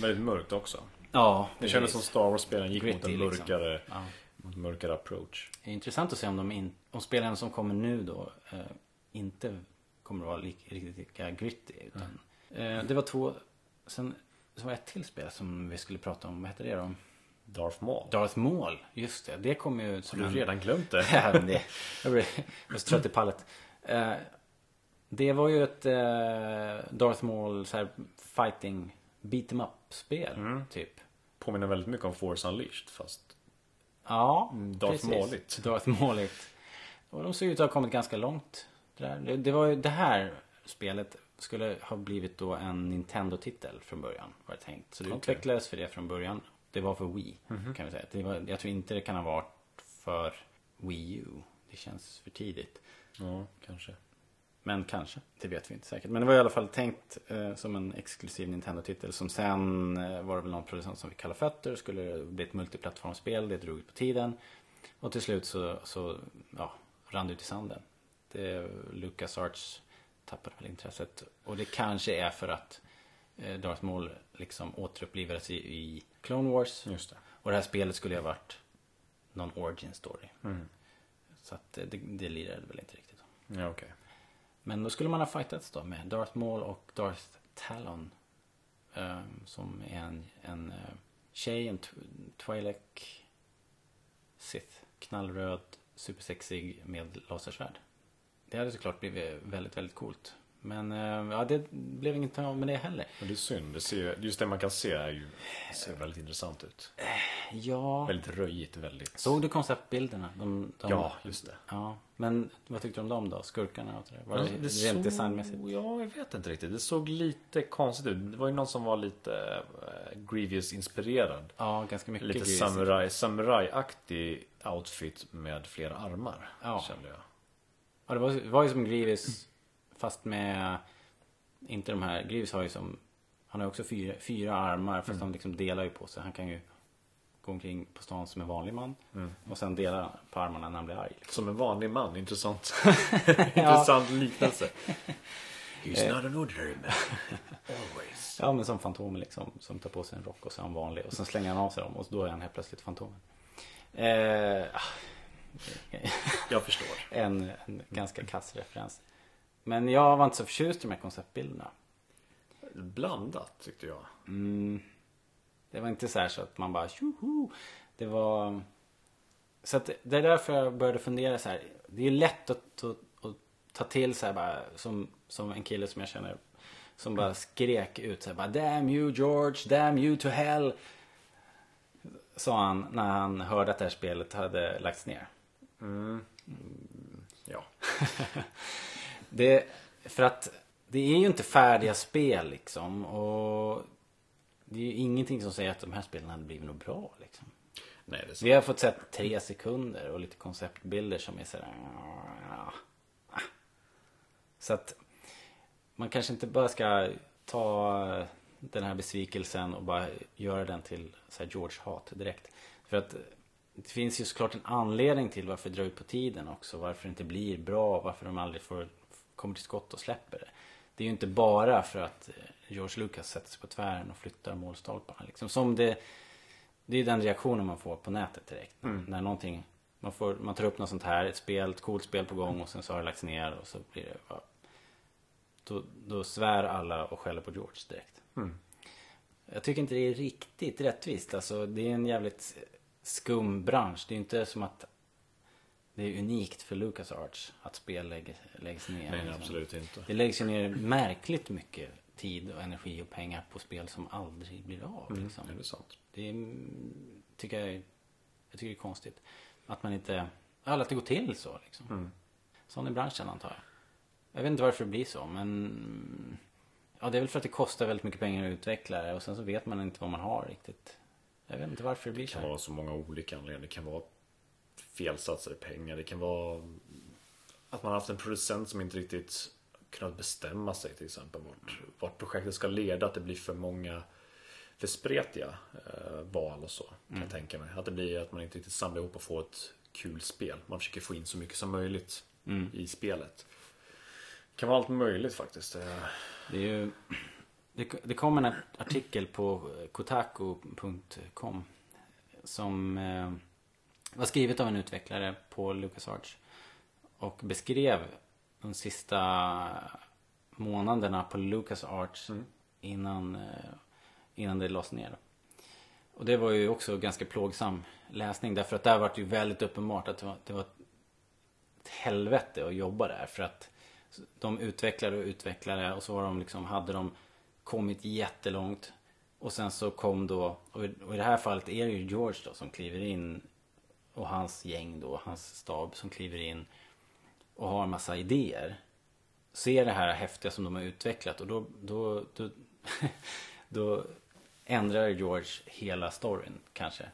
Väldigt mörkt också. Ja, Det kändes som Star Wars-spelen gick mot en liksom. mörkare, Ja. mot mörkare approach. Det är intressant att se om de in, om spelen som kommer nu då eh, inte kommer att vara lik, riktigt lika gritty. Utan, eh, det var två, sen så var det ett till spel som vi skulle prata om. Vad heter det då? Darth Maul. Darth Maul, just det. Det kom ju Har du en- redan glömt det? Ja, men det, jag blev var så trött i pallet. Eh, det var ju ett eh, Darth Maul så här, fighting beat em up-spel. Typ. Påminner väldigt mycket om Force Unleashed fast Ja, Darth precis. Mauligt. Darth Mauligt. Och de ser ut att ha kommit ganska långt. Det, där. Det, det var ju det här spelet skulle ha blivit då en Nintendo-titel från början. Var det tänkt. Så det utvecklades för det från början. Det var för Wii. Kan vi säga. Det var, jag tror inte det kan ha varit för Wii U. Det känns för tidigt. Ja, kanske. Men kanske, det vet vi inte säkert. Men det var i alla fall tänkt eh, som en exklusiv Nintendo-titel. Som sen eh, var det väl någon producent som fick kalla fötter. Skulle bli ett multiplattformsspel. Det drog ut på tiden. Och till slut så, så ja, rann det ut i sanden. Det, LucasArts tappade väl intresset. Och det kanske är för att eh, Darth Maul liksom återupplivades i, i Clone Wars. Just det. Och det här spelet skulle ha varit någon origin story. Så att eh, det, det lirade väl inte riktigt. Ja, okej. Men då skulle man ha fightats då med Darth Maul och Darth Talon. ehm, som är en, en eh, tjej, en tw- Twi'lek Sith. Knallröd, supersexig med lasersvärd. Det hade såklart blivit väldigt, väldigt coolt. Men eh, ja, det blev inget av med det heller. Men det är synd. Det ser, just det man kan se är ju, ser väldigt intressant ut. Ja, Väldigt röjigt, väldigt... såg du konceptbilderna? De, de, Ja, just det. Ja, men vad tyckte du om dem då? Skurkarna och sådär? Var det, Ja, rent såg- designmässigt? Ja, jag vet inte riktigt. Det såg lite konstigt ut. Det var ju någon som var lite eh, Grievous-inspirerad. Ja, ganska mycket Lite samurai, samurai-aktig outfit med flera armar. Ja. Kände jag. Ja, det var, det var ju som Grievous fast med inte de här. Grievous har ju som han har också fyra, fyra armar fast de liksom delar ju på sig. Han kan ju gå omkring på stan som en vanlig man och sen dela på armarna när han blir arg. Som en vanlig man. Intressant. Intressant liknelse. He's not an ordinary man. Always. Ja men som Fantomen liksom som tar på sig en rock och så är han vanlig och sen slänger han av sig dem och då är han helt plötsligt Fantomen. Eh, ah, Jag förstår. en, en ganska kass referens. Men jag var inte så förtjust i de här konceptbilderna. blandat tyckte jag. Det var inte så här så att man bara tjoho. Det var... Så att det är därför jag började fundera så här. Det är lätt att, att, att ta till så här bara som, som en kille som jag känner. Som bara skrek ut så här bara Damn you George, damn you to hell. Sa han när han hörde att det här spelet hade lagts ner. Ja. Det, för att det är ju inte färdiga spel liksom. Och det är ju ingenting som säger att de här spelen hade blivit något bra liksom. Nej, det är sant. Vi har fått sett tre sekunder och lite konceptbilder som är sådär... ah. Så att man kanske inte bara ska ta den här besvikelsen och bara göra den till så George-hat direkt. För att det finns ju såklart en anledning till varför det drar ut på tiden också. Varför det inte blir bra, varför de aldrig får, kommer till skott och släpper det. Det är ju inte bara för att eh, George Lucas sätter sig på tvären och flyttar målstolparna. Liksom. Som det, det är den reaktionen man får på nätet direkt. När någonting, man, får, man tar upp något sånt här, ett spel, ett coolt spel på gång och sen så har det lagts ner och så blir det bara, då, då svär alla och skäller på George direkt. Jag tycker inte det är riktigt rättvist. Alltså, det är en jävligt skum bransch. Det är inte som att det är unikt för LucasArts att spel lägg, läggs ner. Nej, liksom. absolut inte. Det läggs ju ner märkligt mycket tid och energi och pengar på spel som aldrig blir av. Liksom. Ja, det är sant. Det är, mm, tycker jag, jag tycker det är konstigt. Att man inte, ja, att det går till så liksom. Sån är branschen antar jag. Jag vet inte varför det blir så men Ja det är väl för att det kostar väldigt mycket pengar att utveckla det och sen så vet man inte vad man har riktigt. Jag vet inte varför det blir Det så. kan här. vara så många olika anledningar. Det kan vara felsatsade pengar. Det kan vara att man har haft en producent som inte riktigt kunnat bestämma sig till exempel vart, vart projektet ska leda. Att det blir för många för spretiga eh, val och så. Kan jag tänka mig. Att det blir att man inte riktigt samlar ihop och får ett kul spel. Man försöker få in så mycket som möjligt i spelet. Det kan vara allt möjligt faktiskt. Det är ju det, det kom en artikel på kotaku.com som eh, var skrivet av en utvecklare på LucasArts och beskrev de sista månaderna på LucasArts innan, eh, innan det lades ner. Och det var ju också ganska plågsam läsning därför att där var det ju väldigt uppenbart att det var, det var ett helvete att jobba där för att de utvecklade och utvecklade och så var de liksom, hade de kommit jättelångt och sen så kom då, och i, och i det här fallet är det ju George då som kliver in och hans gäng då, hans stab som kliver in och har en massa idéer. Ser det här häftiga som de har utvecklat och då, då, då, då ändrar George hela storyn kanske.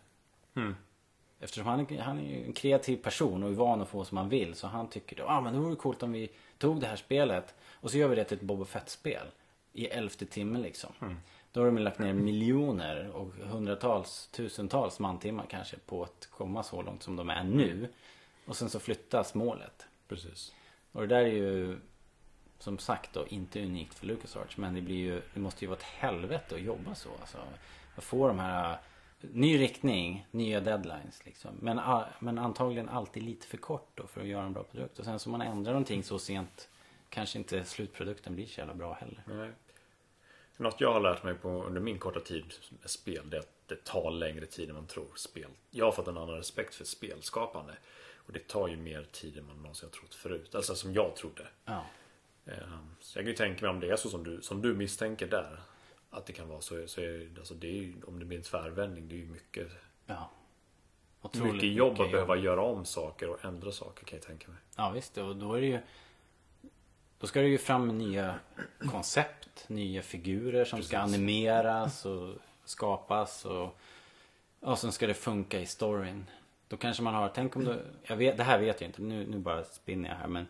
Eftersom han, är- han är ju en kreativ person och är van att få som han vill. Så han tycker då, ah, men det vore coolt om vi tog det här spelet och så gör vi det till ett Boba Fett-spel. I elfte timmen liksom. Då har de lagt ner miljoner och hundratals, tusentals mantimmar kanske på att komma så långt som de är nu. Och sen så flyttas målet. precis. Och det där är ju som sagt då inte unikt för LucasArts. Men det blir ju, det måste ju vara ett helvete att jobba så. Alltså, att få de här, ny riktning, nya deadlines liksom. Men, men antagligen alltid lite för kort då för att göra en bra produkt. Och sen så man ändrar någonting så sent kanske inte slutprodukten blir så jävla bra heller. Nej. Något jag har lärt mig på, under min korta tid med spel det är att det tar längre tid än man tror. Spel. Jag har fått en annan respekt för spelskapande. Och det tar ju mer tid än man någonsin har trott förut. Alltså som jag trodde. Ja. Ehm, Så jag kan ju tänka mig om det är så som du, som du misstänker där. Att det kan vara så. så är, alltså det är ju, om det blir en tvärvändning. Det är ju mycket, ja. Otroligt mycket jobb mycket att behöva göra om saker och ändra saker kan jag tänka mig. Ja visst, och då är det ju Då ska det ju fram nya koncept, nya figurer som ska animeras och skapas och och sen ska det funka i storyn. Då kanske man har, tänk om du, jag vet, det här vet jag inte, nu, nu bara spinner jag här men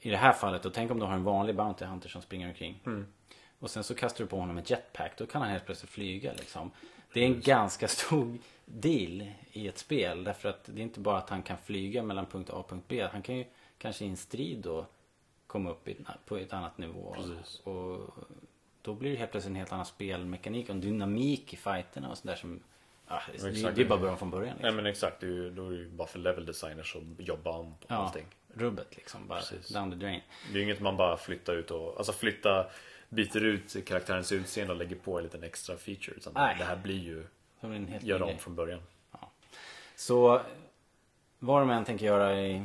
I det här fallet, då tänk om du har en vanlig Bounty Hunter som springer omkring. Och sen så kastar du på honom ett jetpack, då kan han helt plötsligt flyga liksom. Det är en ganska stor deal i ett spel. Därför att det är inte bara att han kan flyga mellan punkt A och punkt B. Han kan ju kanske i en strid då komma upp i, på ett annat nivå. Precis. Och då blir det helt plötsligt en helt annan spelmekanik och en dynamik i fighterna och sådär som... Ja, det, Exakt. det är bara början från början. Nej Liksom. men exakt, det är ju, då är det ju bara för level designers att jobba om på Ja, allting. rubbet liksom. Bara Precis. down the drain. Det är ju inget man bara flyttar ut och, alltså flytta byter ut karaktärens utseende och lägger på en liten extra feature. Utan Nej. det här blir ju, Det blir en helt ny gör om från början. Så vad de än tänker göra i,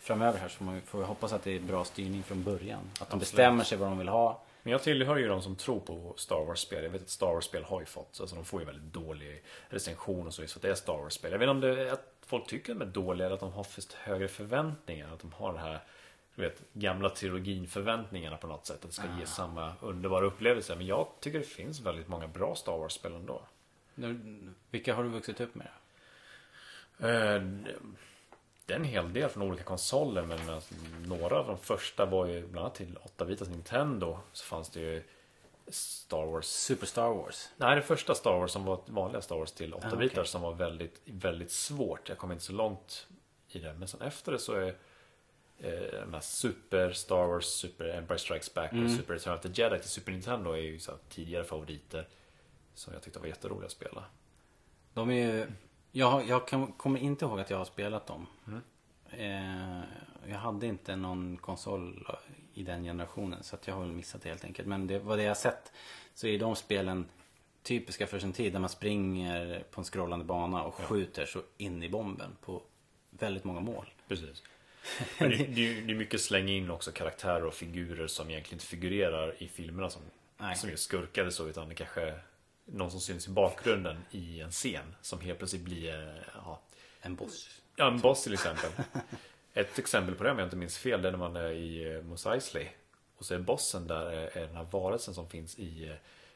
framöver här så vi- får vi hoppas att det är bra styrning från början. Att de bestämmer sig vad de vill ha. Men jag tillhör ju de som tror på Star Wars-spel. Jag vet att Star Wars-spel har ju fått, alltså de får ju väldigt dålig recension och så just för att det är Star Wars-spel. Jag vet inte om det är att folk tycker att de är dåliga eller att de har för högre förväntningar. Att de har den här, du vet, gamla trilogin förväntningarna på något sätt. Att det ska ge samma underbara upplevelse. Men jag tycker det finns väldigt många bra Star Wars-spel ändå. Vilka har du vuxit upp med? Eh, Det är en hel del från olika konsoler men alltså, några av de första var ju bland annat till 8-bitars Nintendo så fanns det ju Star Wars Super Star Wars. Nej, det första Star Wars som var vanliga Star Wars till 8-bitar okej. som var väldigt, väldigt svårt. Jag kom inte så långt i det. Men sen efter det så är eh, de här Super Star Wars, Super Empire Strikes Back och Super Return of the Jedi till Super Nintendo är ju så tidigare favoriter. Som jag tyckte var jätteroliga att spela. De är ju... Jag, jag kan, kommer inte ihåg att jag har spelat dem. Eh, jag hade inte någon konsol i den generationen så att jag har väl missat det helt enkelt. Men det, vad det jag har sett så är de spelen typiska för sin tid där man springer på en scrollande bana och skjuter så in i bomben på väldigt många mål. Precis. Men det, det, är det är mycket slänga in också karaktärer och figurer som egentligen inte figurerar i filmerna som, Nej. som just skurkar eller så. Utan det kanske är någon som syns i bakgrunden i en scen. Som helt plötsligt blir eh, ja, En boss. Ja, en boss till exempel. Ett exempel på det om jag inte minns fel, det är när man är i eh, Mos Eisley. Och så är bossen där eh, är den här varelsen som finns i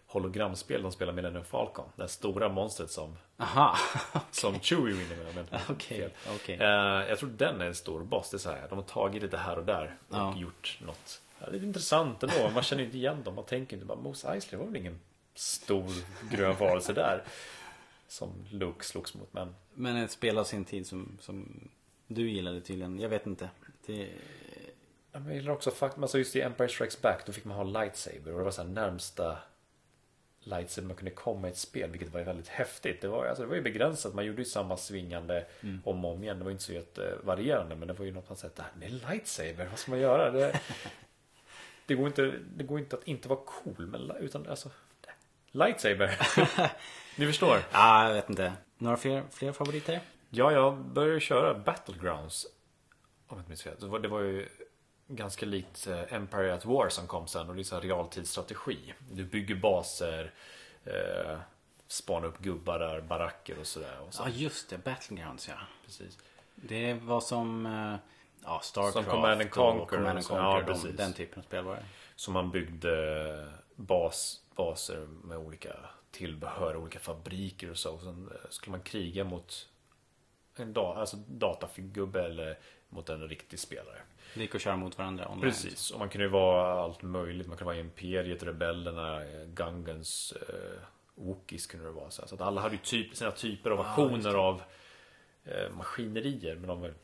hologramspel de spelar med Millennium Falcon. Det här stora monstret som, Aha! som Chewie vinner med. Okej, fel. okej. Eh, jag tror den är en stor boss. Det är så här, de har tagit lite här och där och Ja. gjort något. Ja, det är intressant ändå. Man känner inte igen dem. Man tänker inte bara Mos Eisley var väl ingen stor grön varelse där. Som Luke slogs mot. Men Men ett spel av sin tid som, som du gillade tydligen. Jag vet inte. Det, Jag gillar också faktum, alltså just i Empire Strikes Back då fick man ha lightsaber och det var så närmsta lightsaber man kunde komma i ett spel vilket var ju väldigt häftigt. Det var, alltså, det var ju begränsat, man gjorde ju samma svingande om och om igen. Det var inte så jättevarierande men det var ju något man sett, det här med lightsaber, vad ska man göra? Det, det, går, inte, det går inte att inte vara cool men, utan alltså lightsaber. Ni förstår? ah, jag vet inte. Några fler, fler favoriter? Ja, jag började köra Battlegrounds. Om jag inte minns fel. Det var, ju ganska likt eh, Empire at War som kom sen. Och det är så här realtidsstrategi. Du bygger baser, eh, spanar upp gubbar där, baracker och sådär. Och så. Ja, just det. Battlegrounds, ja. Precis. Det var som eh, ja, Starcraft Som Command and Conquer och Command and. Conquer. Ja, de, precis. den typen av spel var det. Så man byggde bas, baser med olika tillbehör, olika fabriker och så. Och sen eh, skulle man kriga mot en da, alltså datafigubbe eller mot en riktig spelare. Det gick att köra mot varandra online. Precis, och man kunde ju vara allt möjligt. Man kunde vara Imperiet, Rebellerna, eh, Gungans, eh, Wookiees kunde det vara. Så att alla hade ju typ, sina typer av versioner av eh, maskinerier. Men de var,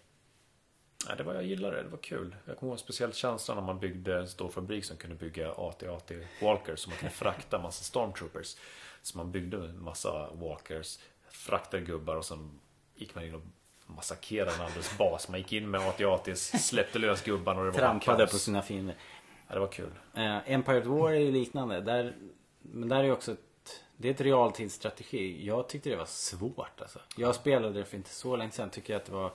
nej, det var jag gillade, det var kul. Jag kommer ihåg speciellt känslan när man byggde en stor fabrik som kunde bygga AT-AT Walkers. Så man kunde frakta massa Stormtroopers. Så man byggde en massa Walkers, fraktade gubbar och sen gick man in och massakrerade en andres bas. Man gick in med AT-ATs, släppte lös gubbarna och det var Trampade kaos. på sina fiender. Ja, det var kul. Eh, Empire at War är ju liknande. Där, men där är ju också ett, det är ett realtidsstrategi. Jag tyckte det var svårt alltså. Jag spelade det för inte så länge sedan. Tycker jag att det var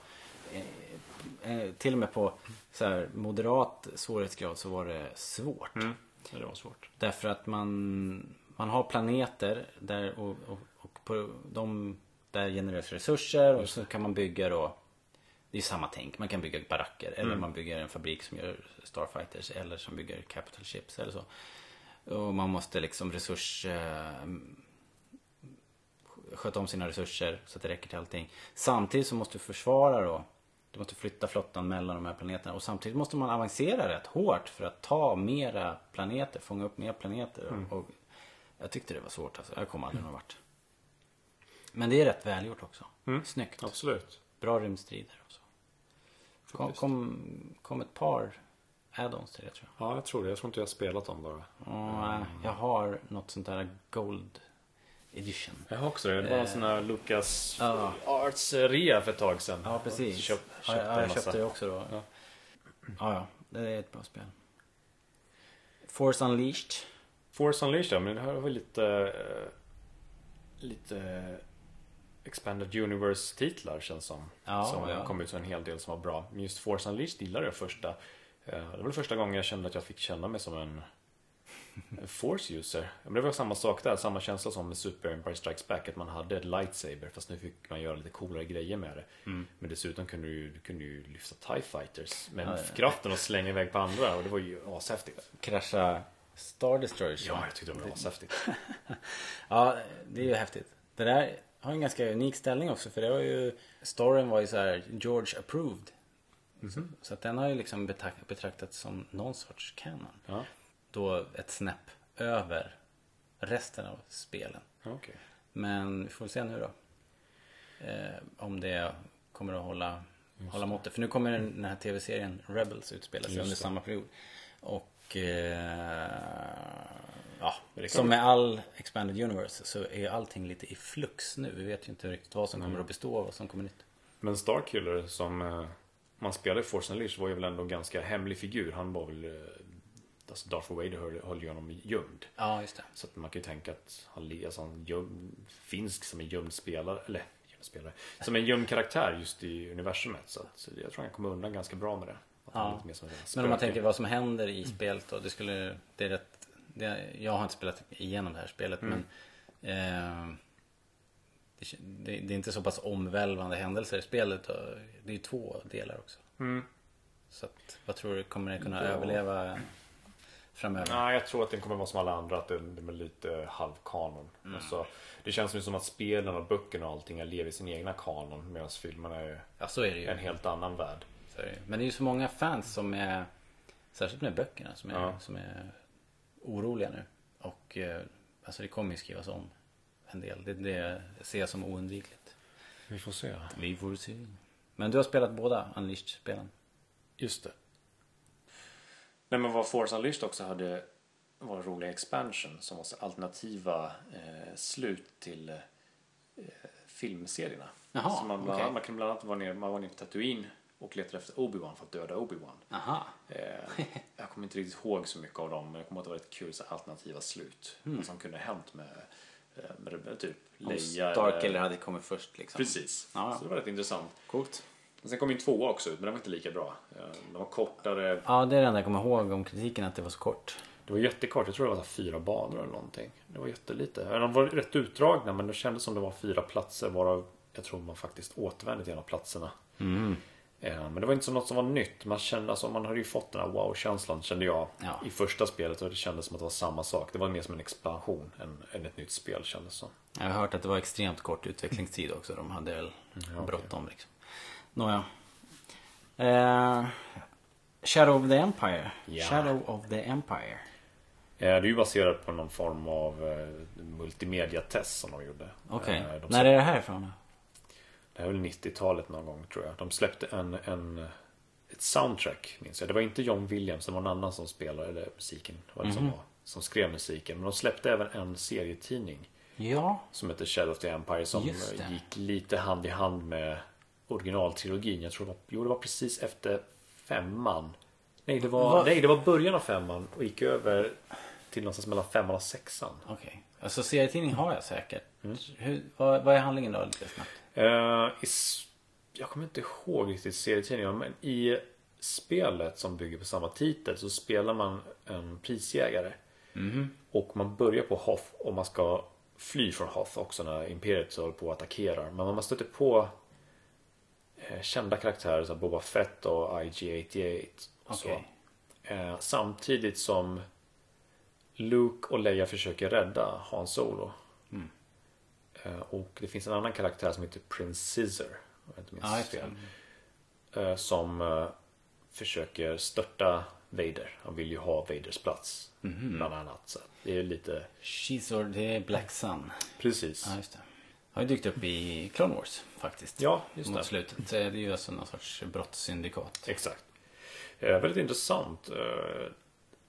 eh, till och med på så här, moderat svårighetsgrad så var det svårt. Ja, det var svårt. Därför att man, man har planeter där och, och, och på de där genereras resurser och så kan man bygga då Det är samma tänk. Man kan bygga baracker eller man bygger en fabrik som gör Starfighters eller som bygger Capital Ships eller så. Och man måste liksom resurs eh, sköta om sina resurser så att det räcker till allting. Samtidigt så måste du försvara då. Du måste flytta flottan mellan de här planeterna och samtidigt måste man avancera rätt hårt för att ta mera planeter, fånga upp mer planeter. Och, och jag tyckte det var svårt alltså. Jag kom aldrig någon vart. Men det är rätt välgjort också. Snyggt. Absolut. Bra rymdstrider och så. Kom, kom, kom ett par add-ons till det tror jag. Ja, jag tror det. Jag tror inte jag har spelat dem bara. Äh, jag har något sånt där Gold Edition. Jag har också det. Det var en sån här Lucas Ja. Arts rea för ett tag sedan. Ja, precis. Köp, köpte ja, jag köpte det också då. Ja. Ja, ja. Det är ett bra spel. Force Unleashed. Force Unleashed ja, men det här var lite... eh, Lite... Expanded Universe-titlar känns som. Ja, som ja. kom ut så en hel del som var bra. Men just Force Unleashed gillade jag första. eh, Det var första gången jag kände att jag fick känna mig som en Force user. Men det var samma sak där, samma känsla som med Super Empire Strikes Back. Att man hade ett lightsaber fast nu fick man göra lite coolare grejer med det. Mm. Men dessutom kunde du, du kunde ju lyfta TIE Fighters med kraften och slänga iväg på andra. Och det var ju ashäftigt. Krascha Star Destroyers. Ja, jag tyckte det var ashäftigt. Ja, det är ju häftigt. Det där har en ganska unik ställning också för det var ju Storyn var ju så här George approved. Så, så att den har ju liksom betraktats som någon sorts canon. Ja, Då ett snäpp över resten av spelen. okej. Men vi får se nu då. Eh, om det kommer att hålla, hålla måttet. För nu kommer den, här tv-serien Rebels utspela sig Just under det. samma period. Och eh, ja, som med all Expanded Universe så är allting lite i flux nu. Vi vet ju inte riktigt vad som kommer att bestå av vad som kommer nytt. Men Starkiller som eh, man spelade i Force Unleashed var ju väl ändå en ganska hemlig figur. Han var väl... Alltså Darth Vader höll, höll ju honom gömd. Ja, just det. Så att man kan ju tänka att han, alltså han göm, finsk som en gömd spelare, eller gömd spelare, som en gömd karaktär just i universumet. Så att så jag tror han kommer undan ganska bra med det. Ja. Men om man tänker vad som händer i spelet då. Det skulle, det är rätt, det, jag har inte spelat igenom det här spelet men eh, det, det, det är inte så pass omvälvande händelser i spelet. Och det är ju två delar också. Så att, vad tror du, kommer det kunna Ja. överleva framöver? Nej, jag tror att den kommer vara som alla andra, att det är lite halvkanon. Mm. Alltså, det känns ju som att spelen och böckerna och allting lever i sin egna kanon medan filmerna är Ja, så är det ju. en helt annan värld. Så är det. Men det är ju så många fans som är, särskilt med böckerna, som är, Ja. som är oroliga nu. Och eh, alltså det kommer ju skrivas om en del. Det, det ser jag som oundvikligt. Vi får se. Vi får se. Men du har spelat båda Unleashed-spelen? Just det. Nej men vad Force Unleashed också hade var roliga expansion som var så alternativa eh, slut till eh, filmserierna. Jaha, så man, bland, okej. man kunde bland annat vara nere, man var nere på Tatooine och letade efter Obi-Wan för att döda Obi-Wan. Eh, jag kommer inte riktigt ihåg så mycket av dem men jag kommer ihåg att det var ett kul så alternativa slut. Vad som kunde ha hänt med, eh, med, med typ Om Leia. Starkiller hade kommit först liksom. Precis. Ja, ja. Så det var rätt intressant. Coolt. Men sen kom ju tvåa också ut men den var inte lika bra. Eh, Den var kortare, Ja, det är det enda jag kommer ihåg om kritiken, att det var så kort. Det var jättekort, jag tror det var fyra banor eller någonting. Det var jättelite. De var rätt utdragna men det kändes som det var fyra platser varav jag tror man faktiskt återvände till en av platserna. Eh, Men det var inte så något som var nytt. Man kände, alltså, man hade ju fått den här wow-känslan kände jag Ja. i första spelet och det kändes som att det var samma sak. Det var mer som en expansion än, än ett nytt spel kändes som. Jag har hört att det var extremt kort utvecklingstid också. De hade väl bråttom liksom. Nåja. Eh, Shadow of the Empire. Ja. Shadow of the Empire. Eh, Det är ju baserat på någon form av eh, multimedia-test som de gjorde. Okej. Eh, de När är det här ifrån? Det är väl 90-talet någon gång tror jag. De släppte en, en ett soundtrack minns jag. Det var inte John Williams, det var någon annan som spelade, eller musiken, var det Mhm. som, var, som skrev musiken. Men de släppte även en serietidning Ja. som heter Shadow of the Empire som gick lite hand i hand med originaltrilogin. Jag tror det var, jo, det var precis efter femman. Nej det var, nej, det var början av femman och gick över till någonstans mellan femman och sexan. Okej. Alltså serietidning har jag säkert. Mm. Hur, vad, vad är handlingen då lite snabbt? Eh, i, s- jag kommer inte ihåg riktigt serietidningen men i spelet som bygger på samma titel så spelar man en prisjägare. Och man börjar på Hoth och man ska fly från Hoth också när Imperiet håller på att attackera. Men man stöter på eh, kända karaktärer som Boba Fett och IG-88. Och så. Eh, samtidigt som Luke och Leia försöker rädda Han Solo. Eh, och det finns en annan karaktär som heter Prince Scissor. Om jag inte minns just fel. Eh, som eh, försöker störta Vader. Han vill ju ha Vaders plats. Mhm. Bland annat. Så det är lite... Shizor, det är Black Sun. Precis. Det. Har ju dykt upp i Clone Wars faktiskt. Ja, just Mot det. slutet. Så är det ju alltså någon sorts brottssyndikat. Exakt. Eh, väldigt intressant eh,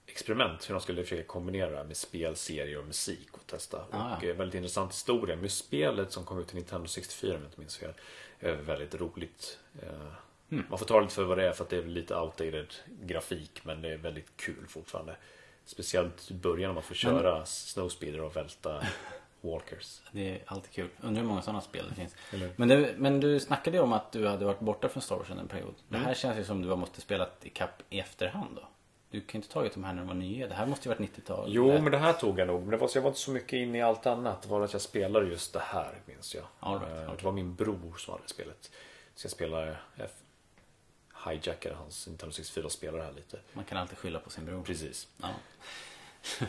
experiment hur de skulle försöka kombinera det här med spel, serier och musik och testa. Ah, och ja. eh, väldigt intressant historia. Med spelet som kom ut till Nintendo 64 om jag inte minns fel. Eh, väldigt roligt. Hmm. Man får ta det lite för vad det är för att det är lite outdated grafik men det är väldigt kul fortfarande. Speciellt i början om man får köra snowspeeder och välta walkers. Det är alltid kul. Undrar hur många sådana spel det finns. Eller- Men, det, men du snackade ju om att du hade varit borta från Star Wars under en period. Det Mm. här känns ju som du måste spelat i kapp i efterhand då. Du kan ju inte tagit de här när de var nya. Det här måste ju varit 90-tal. Jo, men det här tog jag nog. Men det var, så jag var inte så mycket inne i allt annat. Det var att jag spelade just det här, minns jag. All right, Eh, all right. Det var min bror som hade spelet. Så jag spelade, jag hijackade hans Nintendo 64 och spelade det här lite. Man kan alltid skylla på sin bror. Precis. Ja.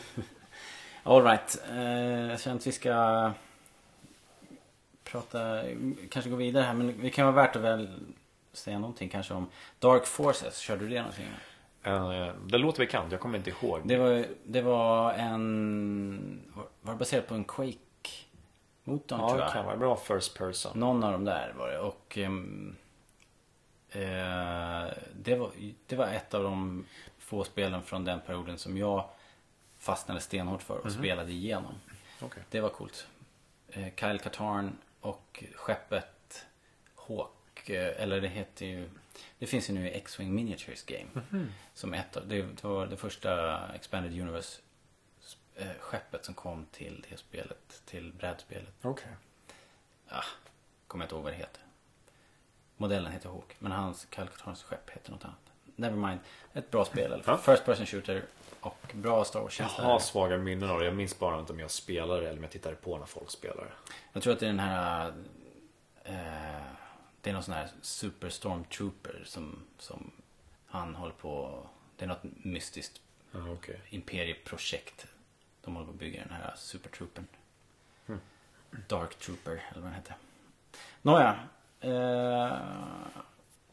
All right. Eh, jag känner att vi ska prata, kanske gå vidare här. Men det kan vara värt att väl säga någonting kanske om Dark Forces. Körde du det någonting? Eh, Det låter bekant, jag kommer inte ihåg. Det var, det var en... Var det baserat på en Quake-motorn ja, tror det jag? kan vara. Bra first person. Någon av dem där var det. Och eh, det, var, det var ett av de få spelen från den perioden som jag fastnade stenhårt för och spelade igenom. Okej. Det var coolt. Eh, Kyle Katarn och skeppet Hawk. eh, Eller det heter ju... Det finns ju nu i X-Wing Miniatures Game. Som ett av, det, var det första Expanded Universe eh, skeppet som kom till det spelet. Till brädspelet. Okej. Ah, kommer jag inte ihåg vad det heter. Modellen heter Hawk. Men hans Kyle Katarns skepp heter något annat. Nevermind. Ett bra spel i alla fall. First person shooter. Och bra Star Jag Wars-känsla. har svaga minnen av det. Jag minns bara inte om jag spelade eller om jag tittade på när folk spelade. Jag tror att det är den här... Eh, det är någon sån här Super Stormtrooper som, som han håller på... Det är något mystiskt Ja, okej. imperieprojekt. De håller på att bygga den här Supertroopern. Dark Trooper eller vad den heter. Nåja. Eh,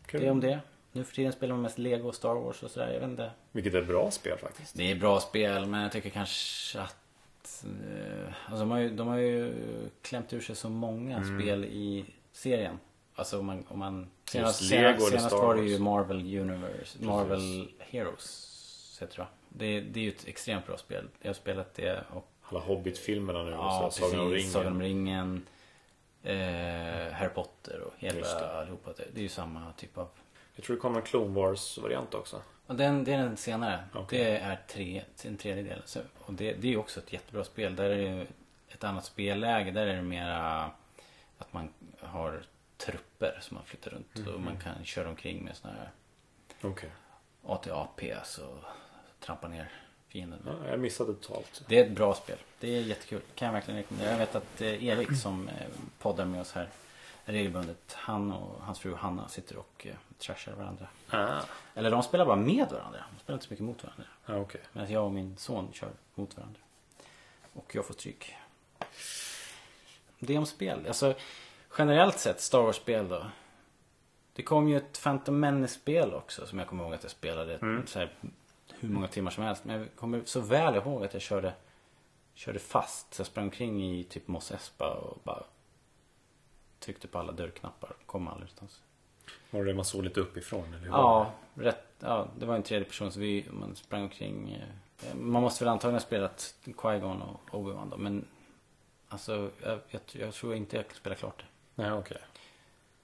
Kul. det är om det. Nu för tiden spelar man mest Lego och Star Wars och sådär. Jag vet inte. Vilket är ett bra spel faktiskt. Det är bra spel men jag tycker kanske att... Eh, alltså de har, ju, de har ju klämt ur sig så många spel i serien. Alltså om man... Om man senast senast, senast var det ju Marvel Universe. Marvel Heroes heter det det, det är ju ett extremt bra spel. Jag har spelat det och... Alla Hobbit-filmerna nu. Ja, så Sagan om precis. Sagan om ringen. ringen. Eh, Harry Potter och hela det. allihopa. Det är ju samma typ av... Jag tror det kommer en Clone Wars-variant också. Och den, det är den senare. Okej. Det är tre, en tredjedel. Så, och det, det är också ett jättebra spel. Där är det ett annat spelläge. Där är det mera att man har trupper som man flyttar runt. Mhm. Och man kan köra omkring med såna här Okej. AT-AP. Så trampa ner fienden. Ja, jag missade totalt. Det är ett bra spel. Det är jättekul. Kan jag verkligen rekommendera. Jag vet att eh, Erik som eh, poddar med oss här regelbundet. Han och hans fru Hanna sitter och eh, trashar varandra. Ah. Eller de spelar bara med varandra. De spelar inte så mycket mot varandra. Ja, okej. Medan jag och min son kör mot varandra. Och jag får stryk. Det om spel. Alltså generellt sett Star Wars-spel då. Det kom ju ett Phantom Menace-spel också som jag kommer ihåg att jag spelade så här, hur många timmar som helst. Men jag kommer så väl ihåg att jag körde, körde fast. Så jag sprang omkring i typ Mos Espa och bara tryckte på alla dörrknappar. Kom aldrig någonstans. Var det det man såg lite uppifrån? Eller? Ja, rätt, ja, det var en tredje person så vi, man sprang omkring. eh, Man måste väl antagligen ha spelat Qui-Gon och Obi-Wan då. Men alltså, jag, jag, jag tror inte jag kan spela klart det. Nej, okej.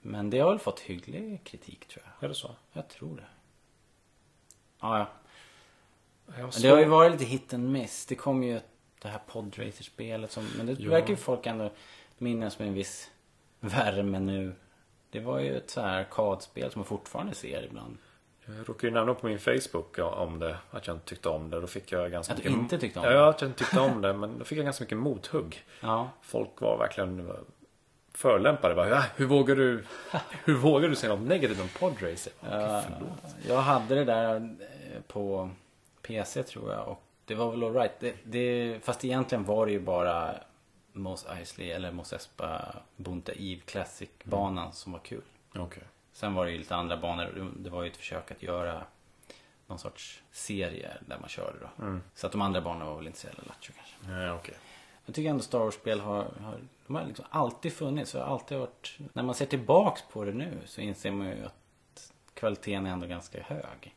Men det har väl fått hygglig kritik tror jag. Är det så? Jag tror det. Ja, ja. Men det har ju varit lite hit and miss. Det kom ju det här Podracer-spelet som, men det Ja. verkar ju folk ändå minnas med en viss värme nu. Det var ju ett så här arkadspel som man fortfarande ser ibland. Jag råkade ju nämna på min Facebook om det, att jag inte tyckte om det. Då fick jag ganska Att du mycket... inte tyckte om ja, det? Ja, att jag inte tyckte om det. Men då fick jag ganska mycket mothugg. Ja. Folk var verkligen förolämpade. Bara, "Ja, hur vågar du Hur vågar du säga något negativt om Podracer? Ja, jag hade det där eh, på PC tror jag och det var väl alright. Det, det, fast egentligen var det ju bara Mos Eisley eller Mos Espa Bunta Eve Classic-banan som var kul. Okej. Sen var det ju lite andra banor. Det- var ju ett försök att göra någon sorts serie där man körde då. Så att de andra banorna var väl inte så jävla lattjo kanske. Nej, okej. Jag tycker ändå Star Wars-spel har, har, de har liksom alltid funnits. Och har alltid varit, när man ser tillbaks på det nu så inser man ju att kvaliteten är ändå ganska hög.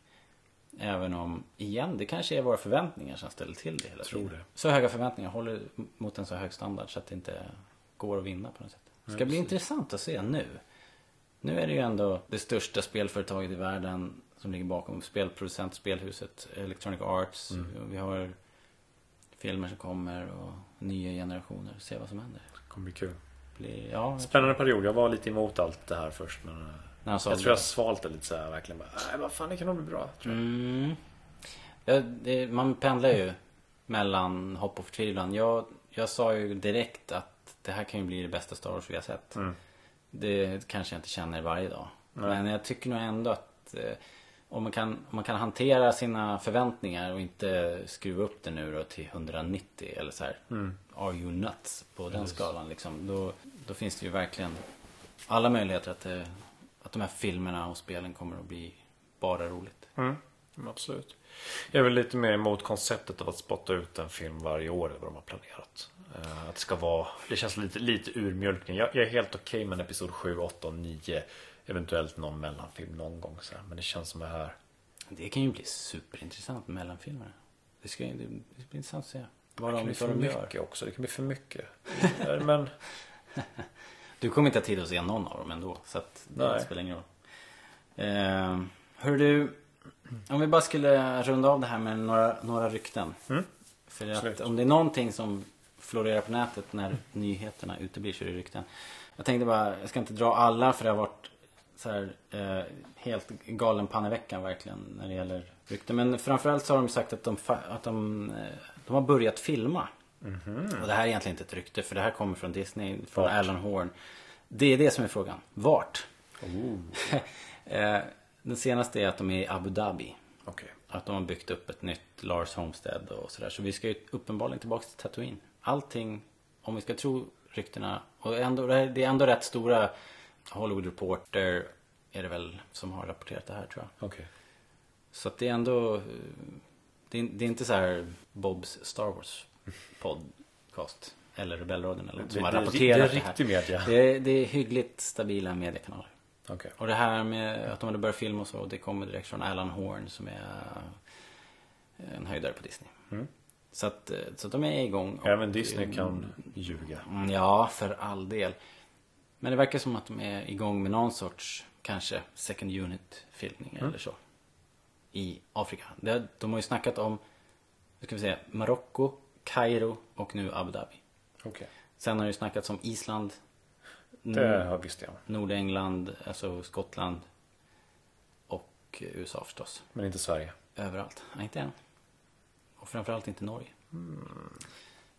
Även om, igen, det kanske är våra förväntningar som ställer till det hela Tror tiden. det. Så höga förväntningar håller mot en så hög standard så att det inte går att vinna på något sätt. Det ska bli intressant att se nu. Nu är det ju ändå det största spelföretaget i världen som ligger bakom. Spelproducent, spelhuset, Electronic Arts. Vi har filmer som kommer och nya generationer. Se vad som händer. Det kommer bli kul. Blir, ja, Spännande period. Jag var lite emot allt det här först men... eh, Jag det. tror jag svalt det lite så här verkligen bara, nej vad fan det kan nog bli bra. Jag. Mm. Ja, det, man pendlar ju mellan hopp och förtvivlan. Jag, jag sa ju direkt att det här kan ju bli det bästa Star Wars vi har sett. Mm. Det kanske jag inte känner varje dag. Men jag tycker nog ändå att eh, om, man kan, om man kan hantera sina förväntningar och inte skruva upp det nu då till 190 eller så här. Are you nuts? På den skalan liksom. Då, då finns det ju verkligen alla möjligheter att, det, att de här filmerna och spelen kommer att bli bara roligt. Mm, absolut. Jag är väl lite mer emot konceptet av att spotta ut en film varje år eller vad de har planerat. Eh, Att det ska vara, det känns lite, lite urmjölkning. Jag, jag är helt okej med en episod 7, 8 och 9. Eventuellt någon mellanfilm någon gång så här. Men det känns som det här. Det kan ju bli superintressant med mellanfilmerna. Det, ska, det, det blir intressant att se vad Det kan de, bli för de gör. mycket också. Det kan bli för mycket. Men Du kommer inte ha tid att se någon av dem ändå. Så att det Nej. spelar ingen roll. Eh, hör du, om vi bara skulle runda av det här med några, några rykten. För att Absolut. om det är någonting som florerar på nätet när nyheterna uteblir så är det rykten. Jag tänkte bara, jag ska inte dra alla för det har varit så här, eh, helt galen panneveckan verkligen när det gäller rykten. Men framförallt så har de sagt att de, att de, eh, de har börjat filma. Och det här är egentligen inte ett rykte för det här kommer från Disney, från Vart? Alan Horn. Det är det som är frågan. Vart? Eh, Den senaste är att de är i Abu Dhabi. okej. Att de har byggt upp ett nytt Lars Homestead och sådär. Så vi ska ju uppenbarligen tillbaka till Tatooine. Allting, om vi ska tro ryktena. Och ändå, det är- ändå rätt stora Hollywood Reporter är det väl som har rapporterat det här tror jag. Okej. Så att det är ändå eh, det är, det är inte så här Bobs Star Wars podcast. Eller Rebellradion eller något som Det- har det rapporterat det det, är här. media. Det är, det är hyggligt stabila mediekanaler. Okej. Och det här med att de hade börjat filma och så, det kommer direkt från Alan Horn som är en höjdare på Disney. Så, att, eh, så att de är igång. och- Även Disney kan ljuga. Mm, Ja, för all del. Men det verkar som att de är igång med någon sorts, kanske, second unit filmning eller så. I Afrika. Det, de har ju snackat om, ska vi säga, Marocko, Kairo och nu Abu Dhabi. Okej. Sen har det ju snackats om Island, Det har visst jag. Nordengland, alltså Skottland och USA förstås. Men inte Sverige. Överallt. Nej, inte än. Och framförallt inte Norge.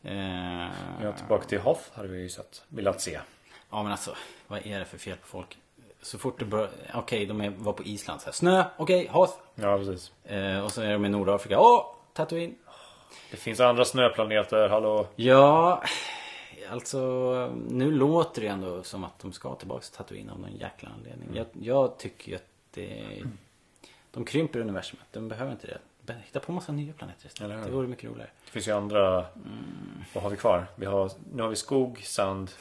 Eh, Ja, tillbaka till Hoth hade vi ju sett. Velat se. Ja men alltså, vad är det för fel på folk? Så fort det börjar, okej de är, var på Island så här, snö, okej, Hoth. Ja, precis. Eh, och så är de i Nordafrika, åh, Tatooine. Det finns andra snöplaneter, hallå? Ja, alltså nu låter det ändå som att de ska tillbaka till Tatooine av någon jäkla anledning. Jag, jag tycker ju att det, de krymper universumet, de behöver inte det. Hitta på massa nya planeter istället. Det vore mycket roligare. Det finns ju andra... Vad har vi kvar? Vi har, nu har vi skog, sand,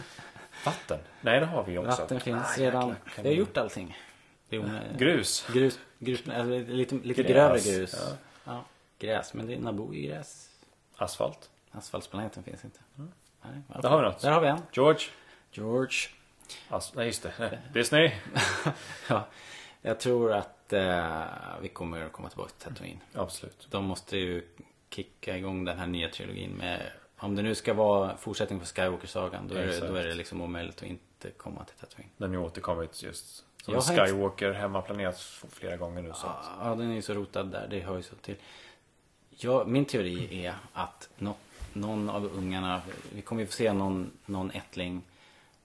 vatten. Nej, det har vi också. Vatten finns Ah, redan. Vi har gjort allting. Är onö- Grus. Grus, grus lite, lite grövre grus. ja. Ja. Gräs, men det är Naboo är gräs. Asfalt. Asfaltsplaneten finns inte. Nej, i alla Där har vi något. Där har vi en. George. George. As- nej, just det. Nej. Disney. Ja, jag tror att eh, vi kommer att komma tillbaka till Tatooine. Absolut. De måste ju kicka igång den här nya trilogin med om det nu ska vara fortsättning på Skywalker-sagan då är, det, då är det liksom omöjligt att inte komma till Tatooine. Den har ju återkommit just som har inte- Skywalker hemmaplanerat flera gånger nu. Så. att- Ja, den är ju så rotad där. Det hör ju så till. Ja, min teori är att nå, någon av ungarna, vi kommer ju få se någon, någon ättling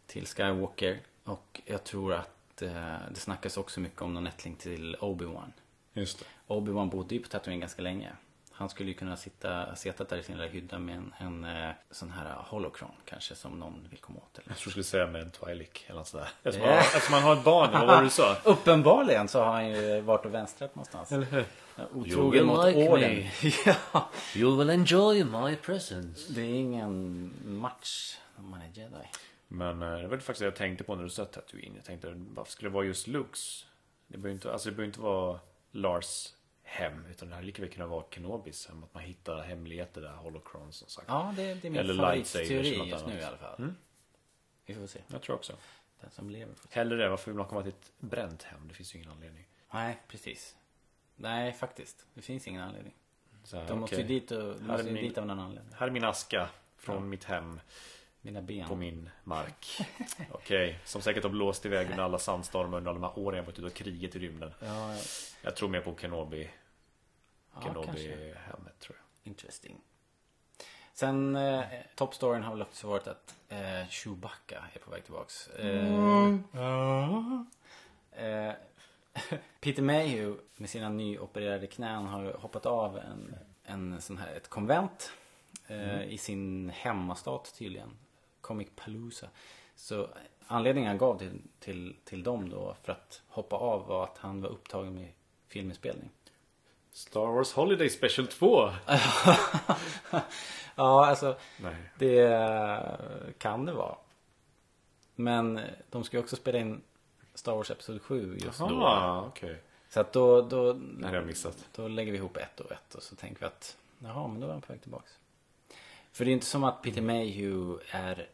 till Skywalker. Och jag tror att eh, det snackas också mycket om någon ättling till Obi-Wan. Just det. Obi-Wan bodde ju på Tatooine ganska länge. Han skulle ju kunna sitta, sitta där i sin lilla hydda med en, en eh, sån här holocron kanske som någon vill komma åt. Eller? Jag tror du skulle säga med en Twi'lek eller något sådär. Eftersom, Ja. man, eftersom man har ett barn, vad var det du sa? Uppenbarligen så har han ju varit och vänstrat någonstans. Eller hur? Otrogen will mot like orden. me. ja. You will enjoy my presence. Det är ingen match om man är jedi. Men eh, det var faktiskt det jag tänkte på när du sa Tatooine. Jag tänkte, varför skulle det vara just Lukes? Det behöver inte, alltså det behöver inte vara Lars hem. Utan det här lika väl kunna vara Kenobis hem. Att man hittar hemligheter där, holocrons som sagt. Ja, det, det är min Eller favoritteori just nu i alla fall. Vi får se. Jag tror också. Den som lever får se. Hellre det, varför vill man komma till ett bränt hem? Det finns ju ingen anledning. Nej, precis. Nej, faktiskt. Det finns ingen anledning. Så De måste okej. ju dit, och, de måste min- dit av någon anledning. Här är min aska från mitt hem Mina ben. på min mark. Okej, som säkert har blåst iväg under alla sandstormar under alla de här åren jag varit ute och kriget i rymden. Ja, ja, Jag tror mer på Kenobi. ja. Kenobi-hemmet tror jag. Interesting. Sen, eh, toppstoryn har väl också varit att eh, Chewbacca är på väg tillbaks. Eh, eh, Peter Mayhew med sina nyopererade knän har hoppat av en, en sån här, ett konvent eh, i sin hemmastat tydligen. Comic Palooza. Så anledningen han gav till, till, till dem då för att hoppa av var att han var upptagen med filminspelning. Star Wars Holiday Special 2. Ja, alltså Nej. Det kan det vara. Men de ska ju också spela in Star Wars Episod 7 just då. Jaha, okej. Så att då, då, Det har jag missat. då lägger vi ihop ett och ett och så tänker vi att jaha, men då är han på väg tillbaks. För det är inte som att Peter Mayhew är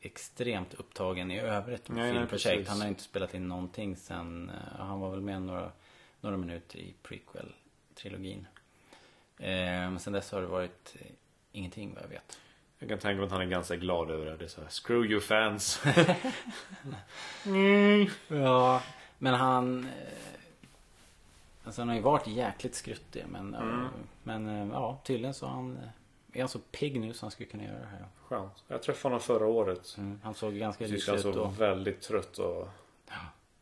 extremt upptagen i övrigt med Nej, nej, filmprojekt. precis. han har inte spelat in någonting sen, eh, han var väl med några, några minuter i prequel-trilogin. Eh, men sen dess har det varit eh, ingenting vad jag vet. Jag kan tänka mig att han är ganska glad över det. Det är så här, screw you fans. Ja, men han... eh, Alltså han har ju varit jäkligt skruttig men, eh, men eh, ja, tydligen så han, är han så pigg nu så han skulle kunna göra det här. Skönt. Jag träffade honom förra året. Mm, han såg ganska Tyckte rik han ut såg väldigt trött och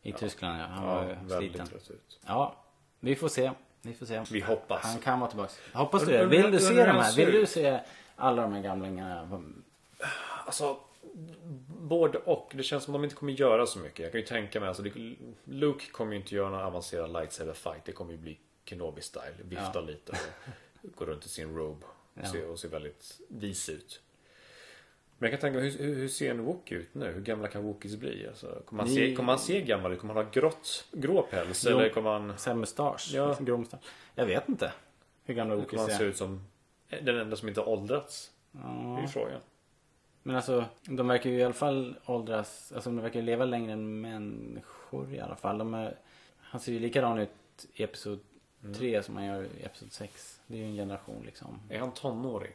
I Tyskland ja, han ja, var ju väldigt sliten. trött ut. Ja, vi får se. Vi får se. Vi hoppas. Han kan vara tillbaka. Hoppas du det. Vill du se de här? Vill du ut. se alla de här gamlingarna? Alltså, både och. Det känns som de inte kommer göra så mycket. Jag kan ju tänka mig, alltså, Luke kommer ju inte göra någon avancerad lightsaber fight. Det kommer ju bli Kenobi-style. Vifta Ja. lite och gå runt i sin robe. Och, Ja. se, och se väldigt vis ut. Men jag kan tänka mig, hur, hur, ser en Wookie ut nu? Hur gamla kan Wookiees bli? Alltså, kommer, han se, kommer han se gammal ut? Kommer han ha grått, grå päls? Jo. Eller kommer han, Sen mustasch? Ja. Grå mustasch. Jag vet inte. Hur gamla kommer han se är. ut som den enda som inte har åldrats? Det är ju frågan. Men alltså, de verkar ju i alla fall åldras, alltså de verkar ju leva längre än människor i alla fall. De är, han ser ju likadan ut i Episod Mm. 3 som han gör i Episod 6. Det är ju en generation liksom. Är han tonåring?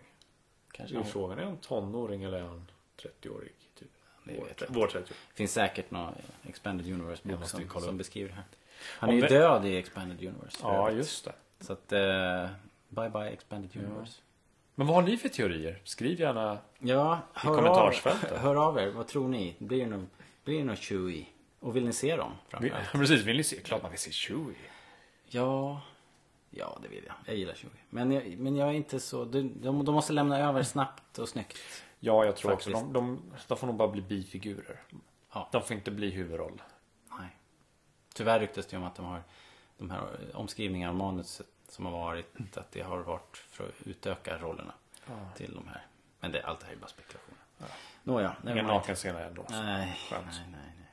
Kanske Det är frågan. Är han tonåring eller är han 30-årig? Typ? Det Vår, jag vår 30 finns säkert någon Expanded Universe bok som, som beskriver det här. Han Om är ju vi- död i Expanded Universe. Ja, just det. Så att, eh, bye bye Expanded Universe. Men vad har ni för teorier? Skriv gärna. Ja, hör kommentarsfältet. Av, hör av er. Vad tror ni? Blir det något, blir det något Chewie? Och vill ni se dem? Vi, framförallt? precis, vill ni se? Klart man vill se Chewie. Ja, ja det vill jag. Jag gillar Chewie. Men jag, men jag är inte så... De, de, de måste lämna över snabbt och snyggt. Ja, jag tror Faktiskt. också. De, de, de får nog bara bli bifigurer. Ja. De får inte bli huvudroll. Nej. Tyvärr ryktas det om att de har de här omskrivningarna av manuset som har varit att det har varit för att utöka rollerna till de här. Men det, allt det här är bara spekulationer. Nåja, Inga nakenscener ändå. Nej, nej, nej, nej.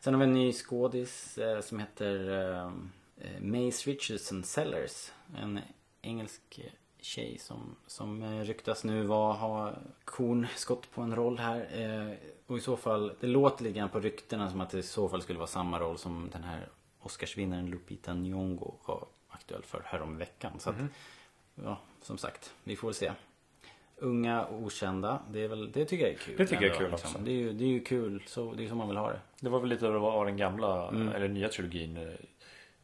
Sen har vi en ny skådis eh, som heter eh, eh, Mace Richardson Sellers. En engelsk tjej som, som eh, ryktas nu vara, ha kornskott på en roll här. Eh, och i så fall, det låter lite grann på ryktena som att det i så fall skulle vara samma roll som den här Oscarsvinnaren Lupita Nyong'o aktuell för häromveckan. Så att, ja, som sagt, vi får se. Unga och okända, det, är väl, det tycker jag är kul. Det tycker jag är ändå, liksom. kul också. Det är ju, det är ju kul, så, det är så man vill ha det. Det var väl lite vad den gamla, Mm. eller nya trilogin eh,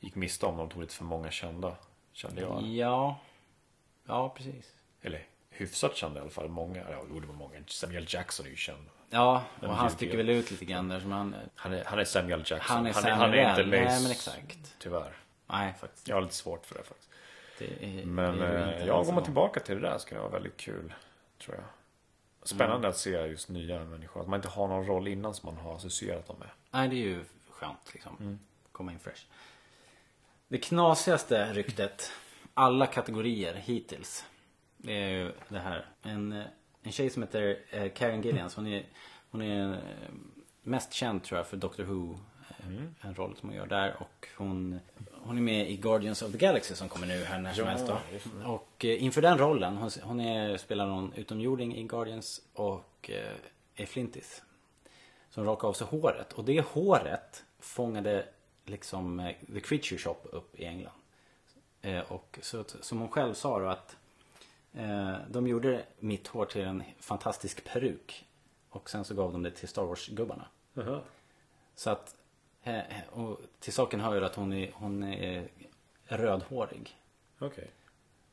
gick miste om. De tog lite för många kända. Kände jag. Ja, ja precis. Eller hyfsat kända i alla fall. Många, ja jo, det var många. Samuel Jackson är ju känd. Ja, och han sticker väl ut lite grann där som han... Han är, han är Samuel Jackson. Han är han, Samuel. är inte Mace. Nej, men exakt. Tyvärr. Nej, faktiskt. Jag har lite svårt för det faktiskt. Det är, Men eh, inte ja, går ensam man om. tillbaka till det där skulle vara väldigt kul. Tror jag. Spännande att se just nya människor. Att man inte har någon roll innan som man har associerat dem med. Nej, det är ju skönt liksom. Mm. Komma in fresh. Det knasigaste ryktet, alla kategorier hittills. Det är ju det här. En, en tjej som heter eh, Karen Gillians. Hon är, hon är eh, mest känd tror jag för Doctor Who. eh, Mm. En roll som hon gör där. Och hon, hon är med i Guardians of the Galaxy som kommer nu här när som Ja, helst då. Och eh, inför den rollen, hon, hon är, spelar någon utomjording i Guardians och eh, är flintis. Som rakade av sig håret. Och det håret fångade liksom eh, The Creature Shop upp i England. Eh, och så, som hon själv sa då att eh, de gjorde mitt hår till en fantastisk peruk. Och sen så gav de det till Star Wars-gubbarna. Så att, och till saken hör ju att hon är, hon är rödhårig. Okej.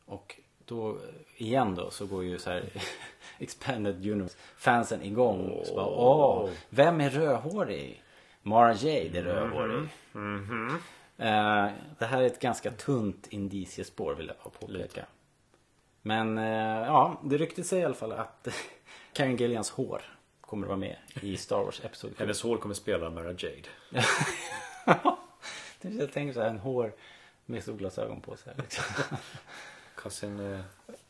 Och då igen då så går ju så här Expanded Universe fansen igång. Och så bara, Åh, vem är rödhårig? Mara Jade är rödhårig. Eh, det här är ett ganska tunt indiciespår vill jag påpeka. Men eh, ja, det ryktet säger i alla fall att Karen Gillians hår kommer att vara med i Star Wars Episod 7. Hennes hår kommer spela Mara Jade. Jag tänker så här, en hår med solglasögon på sig. Liksom. Cousin uh,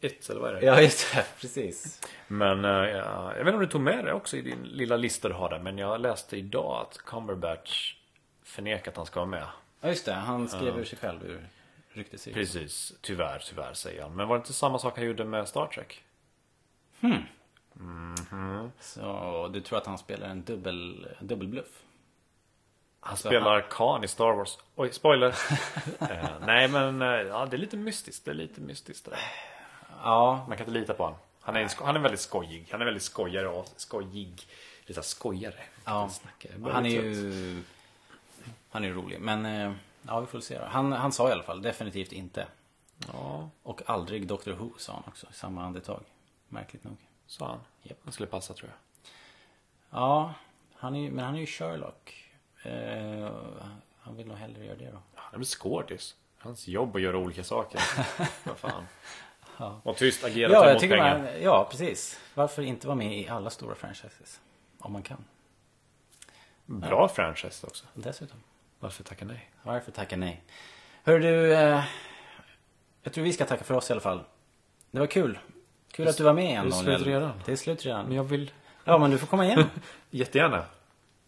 It, eller vad är det? Ja, just det. Precis. Men eh, ja, jag vet inte om du tog med det också i din lilla lista du har där. Men jag läste idag att Cumberbatch förnekar att han ska vara med. Ja, just det. Han skrev ur sig själv ur ryktescirkeln. Precis, tyvärr, tyvärr säger han. Men var det inte samma sak han gjorde med Star Trek? Så du tror att han spelar en dubbel, dubbelbluff? Han Så spelar Khan i Star Wars. Oj, spoiler. Eh, nej men eh, ja, det är lite mystiskt. Det är lite mystiskt där. Ja, Man kan inte lita på honom. Han är, han är väldigt skojig. Han är väldigt skojare och skojig. Lite skojare. ja. Han är ju... Han är ju rolig. Men eh, ja, vi får se då. Han, han sa i alla fall definitivt inte. Ja, Och aldrig Doctor Who sa han också i samma andetag. Märkligt nog. Sa han. Japp. Han skulle passa tror jag. Ja, han är, men han är ju Sherlock. Eh, han vill nog hellre göra det då. Han är väl skådis. Hans jobb att göra olika saker. Vad fan. Och tyst agera Ja, jag tycker pengar. man, ja, precis. Varför inte vara med i alla stora franchises? Om man kan. Bra franchise också. Dessutom. Varför tacka nej? Varför tacka nej? Hör du, eh, jag tror vi ska tacka för oss i alla fall. Det var kul. Kul att du var med igen det är slut Daniel. redan. Det är slut redan. Men jag vill Ja, men du får komma igen. jättegärna.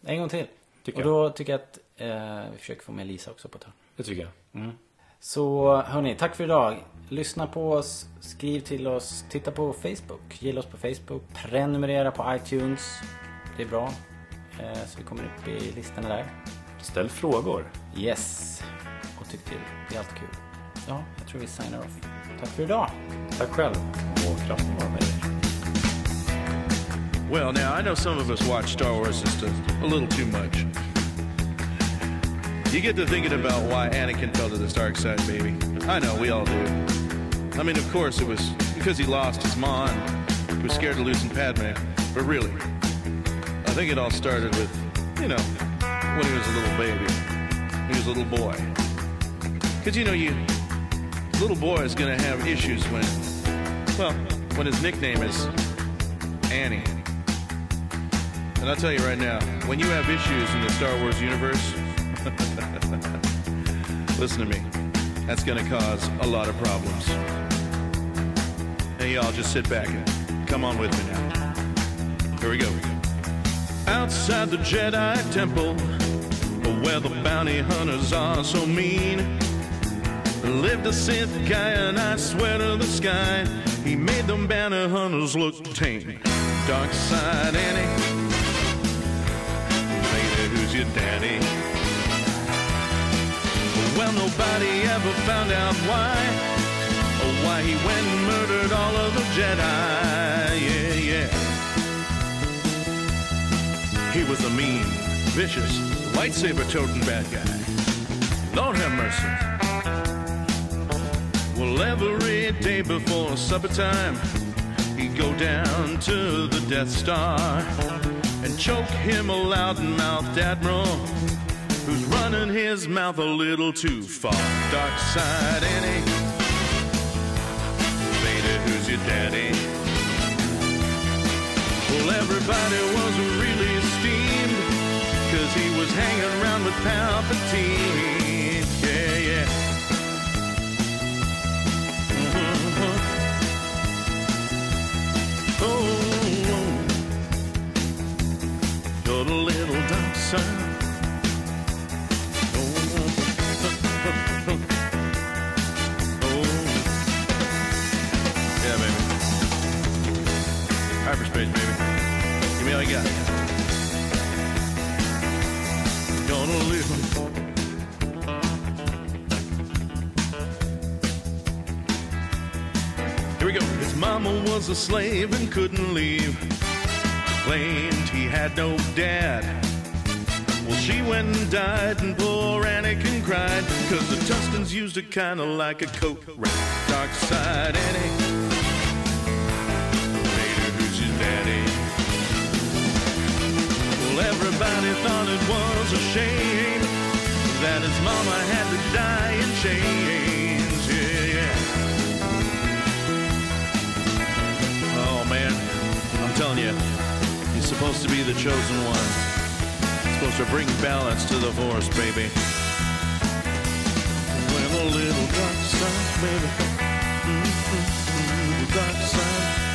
En gång till. Tycker Och då tycker jag att eh, vi försöker få med Lisa också på ett hörn. Det tycker jag. Så hörni, tack för idag. Lyssna på oss, skriv till oss, titta på Facebook. Gilla oss på Facebook, prenumerera på iTunes. Det är bra. Eh, så vi kommer upp i listorna där. Ställ frågor. Yes. Och tyck till. Det är alltid kul. Ja, jag tror vi signar off. Tack för idag. Tack själv. Och kraften vara med dig. Well, now I know some of us watch Star Wars just a, a little too much. You get to thinking about why Anakin fell to the dark side, baby. I know, we all do. I mean, of course, it was because he lost his mom. He was scared of losing Padme. But really, I think it all started with, you know, when he was a little baby. He was a little boy. Because, you know, you little boy is going to have issues when, well, when his nickname is Annie. And I'll tell you right now, when you have issues in the Star Wars universe, listen to me, that's going to cause a lot of problems. Hey, y'all, just sit back and come on with me now. Here we go. Outside the Jedi Temple, where the bounty hunters are so mean, lived a Sith guy, and I swear to the sky, he made them bounty hunters look tame. Dark side Annie, lady, who's your daddy? Well, nobody ever found out why, or why he went and murdered all of the Jedi. Yeah, yeah. He was a mean, vicious, lightsaber-toting bad guy. Lord have mercy. Well, every day before supper time, he'd go down to the Death Star and choke him a loud-mouthed admiral who's running his mouth a little too far. Dark side Annie, Vader, who's your daddy? Well, everybody was really steamed because he was hanging around with Palpatine. time. Hyperspace, baby. Give me all you got. Gonna live. Here we go. His mama was a slave and couldn't leave. Claimed he had no dad. Well, she went and died, and poor Anakin cried, cause the Tuscans used it kinda like a coat rack. Dark side Annie. Vader, who's your daddy? Well, everybody thought it was a shame that his mama had to die in chains. Yeah. Oh man, I'm telling you, he's supposed to be the chosen one. Supposed to bring balance to the force, baby. With a little dark side, baby. Mm-hmm, the dark side. Ooh, ooh.